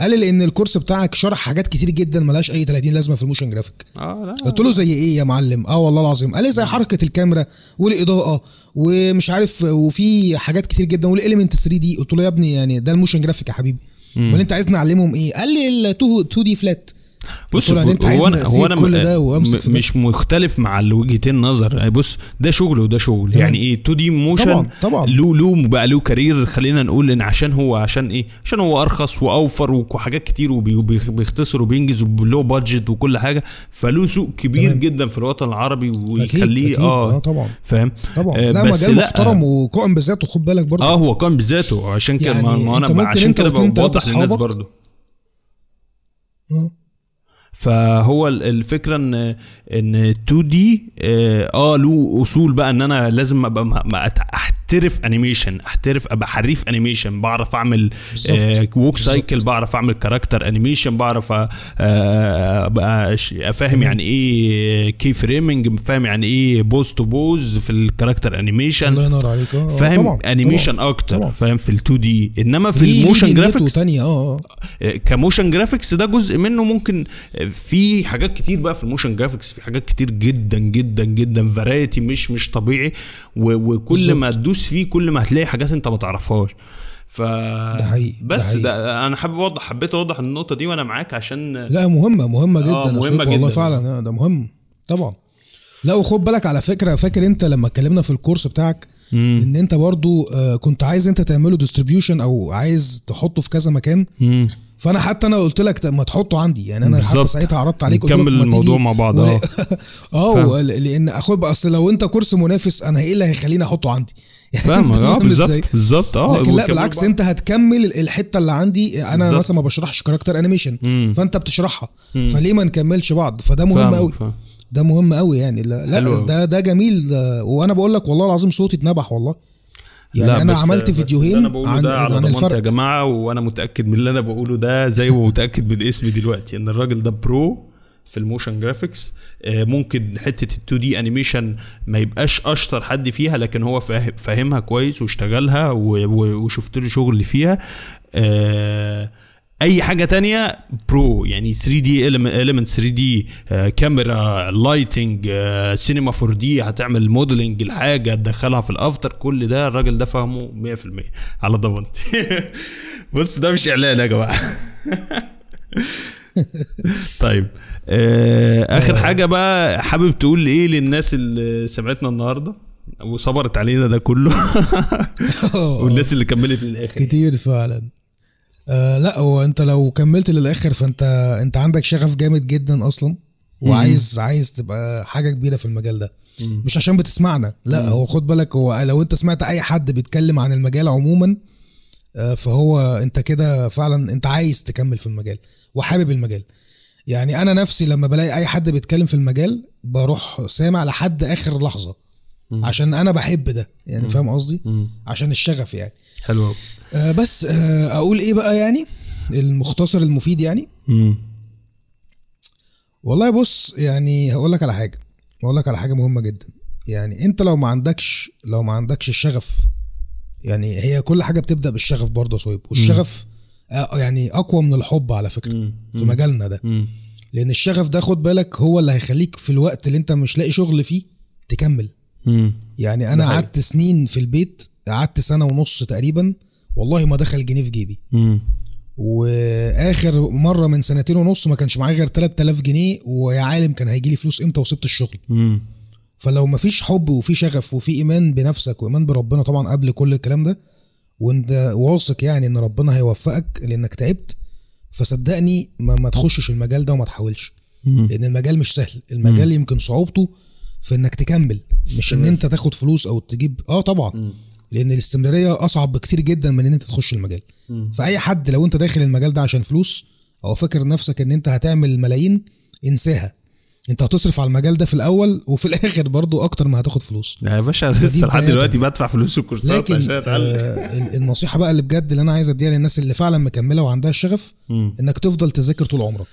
قال لي لأن الكورس بتاعك شرح حاجات كتير جدا ملهاش اي 30 لازمة في ال motion graphic. آه لا قلت له زي إيه يا معلم؟ آه والله العظيم. قال لي زي حركة الكاميرا والإضاءة ومش عارف وفي حاجات كتير جدا وال Element 3 D قلت له يا ابني يعني ده ال motion graphic يا حبيبي. امال انت عايز نعلمهم إيه؟ قال لي ال 2 D flat بص يعني أنت عايز هو أنا هو أنا كل ده وأمسك في م- ده. مش مختلف مع الوجهتين نظر. يعني بص ده شغل وده شغل. تمام. يعني إيه؟ 2 D motion طبعاً، طبعاً. له له بقى له career خلينا نقول إن عشان هو عشان إيه؟ عشان هو أرخص وأوفر وحاجات كتير وبيختصر وبينجز وله budget وكل حاجة. فله سوق كبير تمام. جدا في الوطن العربي ويخليه أكيد. آه آه طبعا. فاهم؟ طبعا. آه، لا مجال محترم وقائم بذاته خد بالك برضه. آه هو كان بذاته. عشان كده يعني ما أنا عشان كده بوضح للناس برضه. آه. فهو ال- الفكرة ان إن 2 D آه له أصول بقى إن أنا لازم أبقى أحترف animation أحترف أبقى حريف animation بعرف أعمل. آه walk. cycle بعرف أعمل character animation بعرف آه، آه، أبقى ش- أفهم يعني إيه key framing فاهم يعني إيه pose to pose في ال character animation الله ينور عليك آه فاهم طبعا animation طبعا. أكتر طبعا. فاهم في ال 2 D إنما في الموشن جرافيكس تانية آه آه ك motion graphics ده جزء منه ممكن في حاجات كتير بقى في ال motion graphics في حاجات كتير جدا جدا جدا variety مش مش طبيعي وكل. ما تدوس فيه كل ما هتلاقي حاجات انت ما تعرفهاش ف ده حقيقي، ده بس حقيقي. ده أنا حابب اوضح حبيت اوضح النقطة دي وأنا معاك عشان لا مهمة مهمة جدا آه، مهمة سيف، والله جداً. فعلا آه، ده مهم طبعا لا وخد بالك على فكرة فاكر انت لما اتكلمنا في الكورس بتاعك ان انت برضو آه، كنت عايز انت تعمله distribution أو عايز تحطه في كذا مكان مم. فانا حتى أنا قلت لك ما تحطه عندي. يعني أنا حتى بالظبط. ساعتها عرضت عليك نكمل الموضوع مع بعض، أه. آه لأن أخد بقى أصل لو أنت كورس منافس أنا إيه اللي هيخليني أحطه عندي؟ يعني فاهمك. أنت آه فاهم بالظبط؟ بالظبط. آه لكن لا بالعكس أنت هتكمل الحتة اللي عندي. أنا بالظبط. مثلا ما بشرحش character animation مم. فأنت بتشرحها. فليه ما نكملش بعض؟ فده مهم قوي فاهم. ده مهم قوي يعني. لا, لا. ده ده جميل. ده وأنا بقول لك والله العظيم صوتي اتنبح والله. يعني أنا عملت فيديوهين أنا بقوله عن ده على عن ضمانتي يا جماعة وأنا متأكد من اللي أنا بقوله ده زي ما متأكد من اسمي دلوقتي. إن الراجل ده pro في ال motion graphics. آه، ممكن حتة ال 2 D animation ما يبقاش أشطر حد فيها لكن هو فاهم- فاهمها كويس واشتغلها وشفت له شغل فيها. آه، أي حاجة تانية pro يعني 3 D element 3 D كاميرا lighting Cinema 4 D هتعمل modeling الحاجة تدخلها في ال After كل ده الراجل ده فاهمه 100% على ضمانتي. بص ده مش إعلان يا جماعة. طيب آه آخر حاجة بقى حابب تقول إيه للناس اللي سمعتنا النهارده؟ وصبرت علينا ده كله. والناس اللي كملت للآخر. كتير فعلا. آه لا هو انت لو كملت للآخر فانت انت عندك شغف جامد جدا أصلا وعايز عايز تبقى حاجة كبيرة في المجال ده. مش عشان بتسمعنا لا هو خد بالك هو لو انت سمعت أي حد بيتكلم عن المجال عموما آه، فهو انت كده فعلا انت عايز تكمل في المجال وحابب المجال. يعني أنا نفسي لما بلاقي أي حد بيتكلم في المجال بروح سامع لحد آخر لحظة عشان أنا بحب ده. يعني فاهم قصدي؟ عشان الشغف يعني. حلو. آه بس آه أقول إيه بقى يعني المختصر المفيد يعني مم. والله بص يعني هقول لك على حاجة هقول لك على حاجة مهمة جدا يعني أنت لو ما عندكش لو ما عندكش الشغف يعني هي كل حاجة بتبدأ بالشغف برضه صهيب والشغف آه يعني أقوى من الحب على فكرة في مجالنا ده مم. لأن الشغف ده خد بالك هو اللي هيخليك في الوقت اللي أنت مش لاقي شغل فيه تكمل مم. يعني أنا. قعدت سنين في البيت قعدت سنة ونص تقريبا والله ما دخل جنيه في جيبي. مم. وآخر مرة من سنتين ونص ما كانش معايا غير 3000 جنيه ويا عالم كان هيجي لي فلوس إمتى وسبت الشغل. مم. فلو ما فيش حب وفي شغف وفي إيمان بنفسك وإيمان بربنا طبعا قبل كل الكلام ده وانت واثق يعني إن ربنا هيوفقك لإنك تعبت فصدقني ما, ما تخشش المجال ده وما تحاولش. مم. لأن المجال مش سهل المجال يمكن صعوبته في إنك تكمل مش إن أنت تاخد فلوس أو تجيب. آه طبعا. لأن الاستمرارية أصعب بكتير جدا من إن أنت تخش المجال. فأي حد لو أنت داخل المجال ده عشان فلوس أو فاكر نفسك إن أنت هتعمل ملايين انساها. أنت هتصرف على المجال ده في الأول وفي الآخر برضو أكتر ما هتاخد فلوس. يا باشا لسه لحد. دلوقتي بدفع فلوس الكورسات لكن عشان أتعلم. آه ال- النصيحة بقى اللي بجد اللي أنا عايز أديها للناس اللي فعلا مكملة وعندها الشغف. إنك تفضل تذاكر طول عمرك.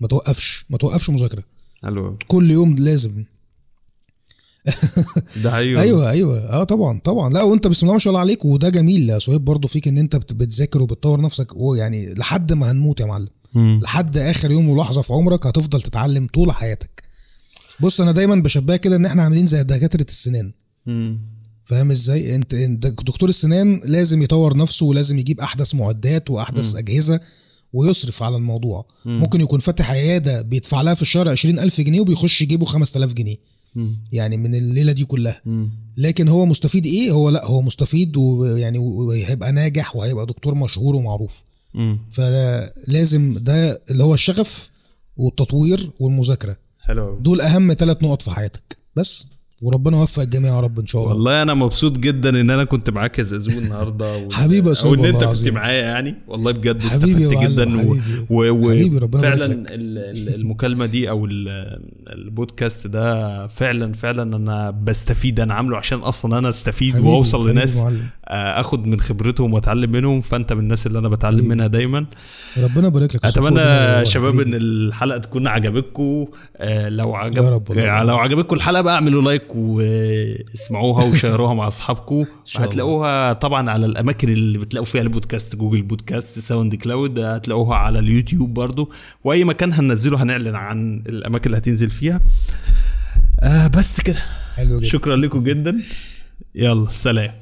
ما توقفش ما توقفش مذاكرة. حلو كل يوم لازم ده أيوه أيوه أيوه. آه طبعا طبعا. لا وأنت بسم الله ما شاء الله عليك وده جميل يا صهيب برضه فيك إن أنت بت- بتذاكر وبتطور نفسك. ويعني لحد ما هنموت يا معلم. مم. لحد آخر يوم ولحظه في عمرك هتفضل تتعلم طول حياتك. بص أنا دايما بشبهها كده إن إحنا عاملين زي دكاترة السنان. مم. فاهم إزاي؟ أنت دكتور السنان لازم يطور نفسه ولازم يجيب أحدث معدات وأحدث أجهزة ويصرف على الموضوع. ممكن يكون فاتح عيادة بيدفع لها في الشهر 20000 جنيه وبيخش يجيبه 5000 جنيه. مم. يعني من الليلة دي كلها. لكن هو مستفيد إيه؟ هو لأ هو مستفيد ويعني وهيبقى ناجح وهيبقى دكتور مشهور ومعروف. فلازم ده اللي هو الشغف والتطوير والمذاكرة. حلو. دول أهم ثلاث نقط في حياتك. بس. وربنا يوفق الجميع يا رب إن شاء الله والله أنا مبسوط جدا إن أنا كنت معاك يا زازو النهارده و... حبيبي يا أو سيد ان والله انت كنت. معايا يعني والله بجد حبيبي استفدت جدا. حبيبي. و... و... حبيبي، ربنا فعلا المكالمة دي أو ال- البودكاست ده فعلا فعلا أنا بستفيد أنا عامله عشان أصلا أنا أستفيد وأوصل لناس آخد من خبرتهم وأتعلم منهم فأنت من الناس اللي أنا بتعلم. منها دايما. ربنا يبارك لك أتمنى شباب. إن الحلقة تكون عجبتكم. آه، لو عجب والله. لو عجبتكم الحلقة بقى اعملوا like واسمعوها وشيروها مع أصحابكم. هتلاقوها طبعا على الأماكن اللي بتلاقوا فيها البودكاست جوجل بودكاست ساوند كلاود هتلاقوها على اليوتيوب برضو. وأي مكان هننزله هنعلن عن الأماكن اللي هتنزل فيها. آه بس كده. حلو جدا. شكرا لكم جدا. يلا سلام.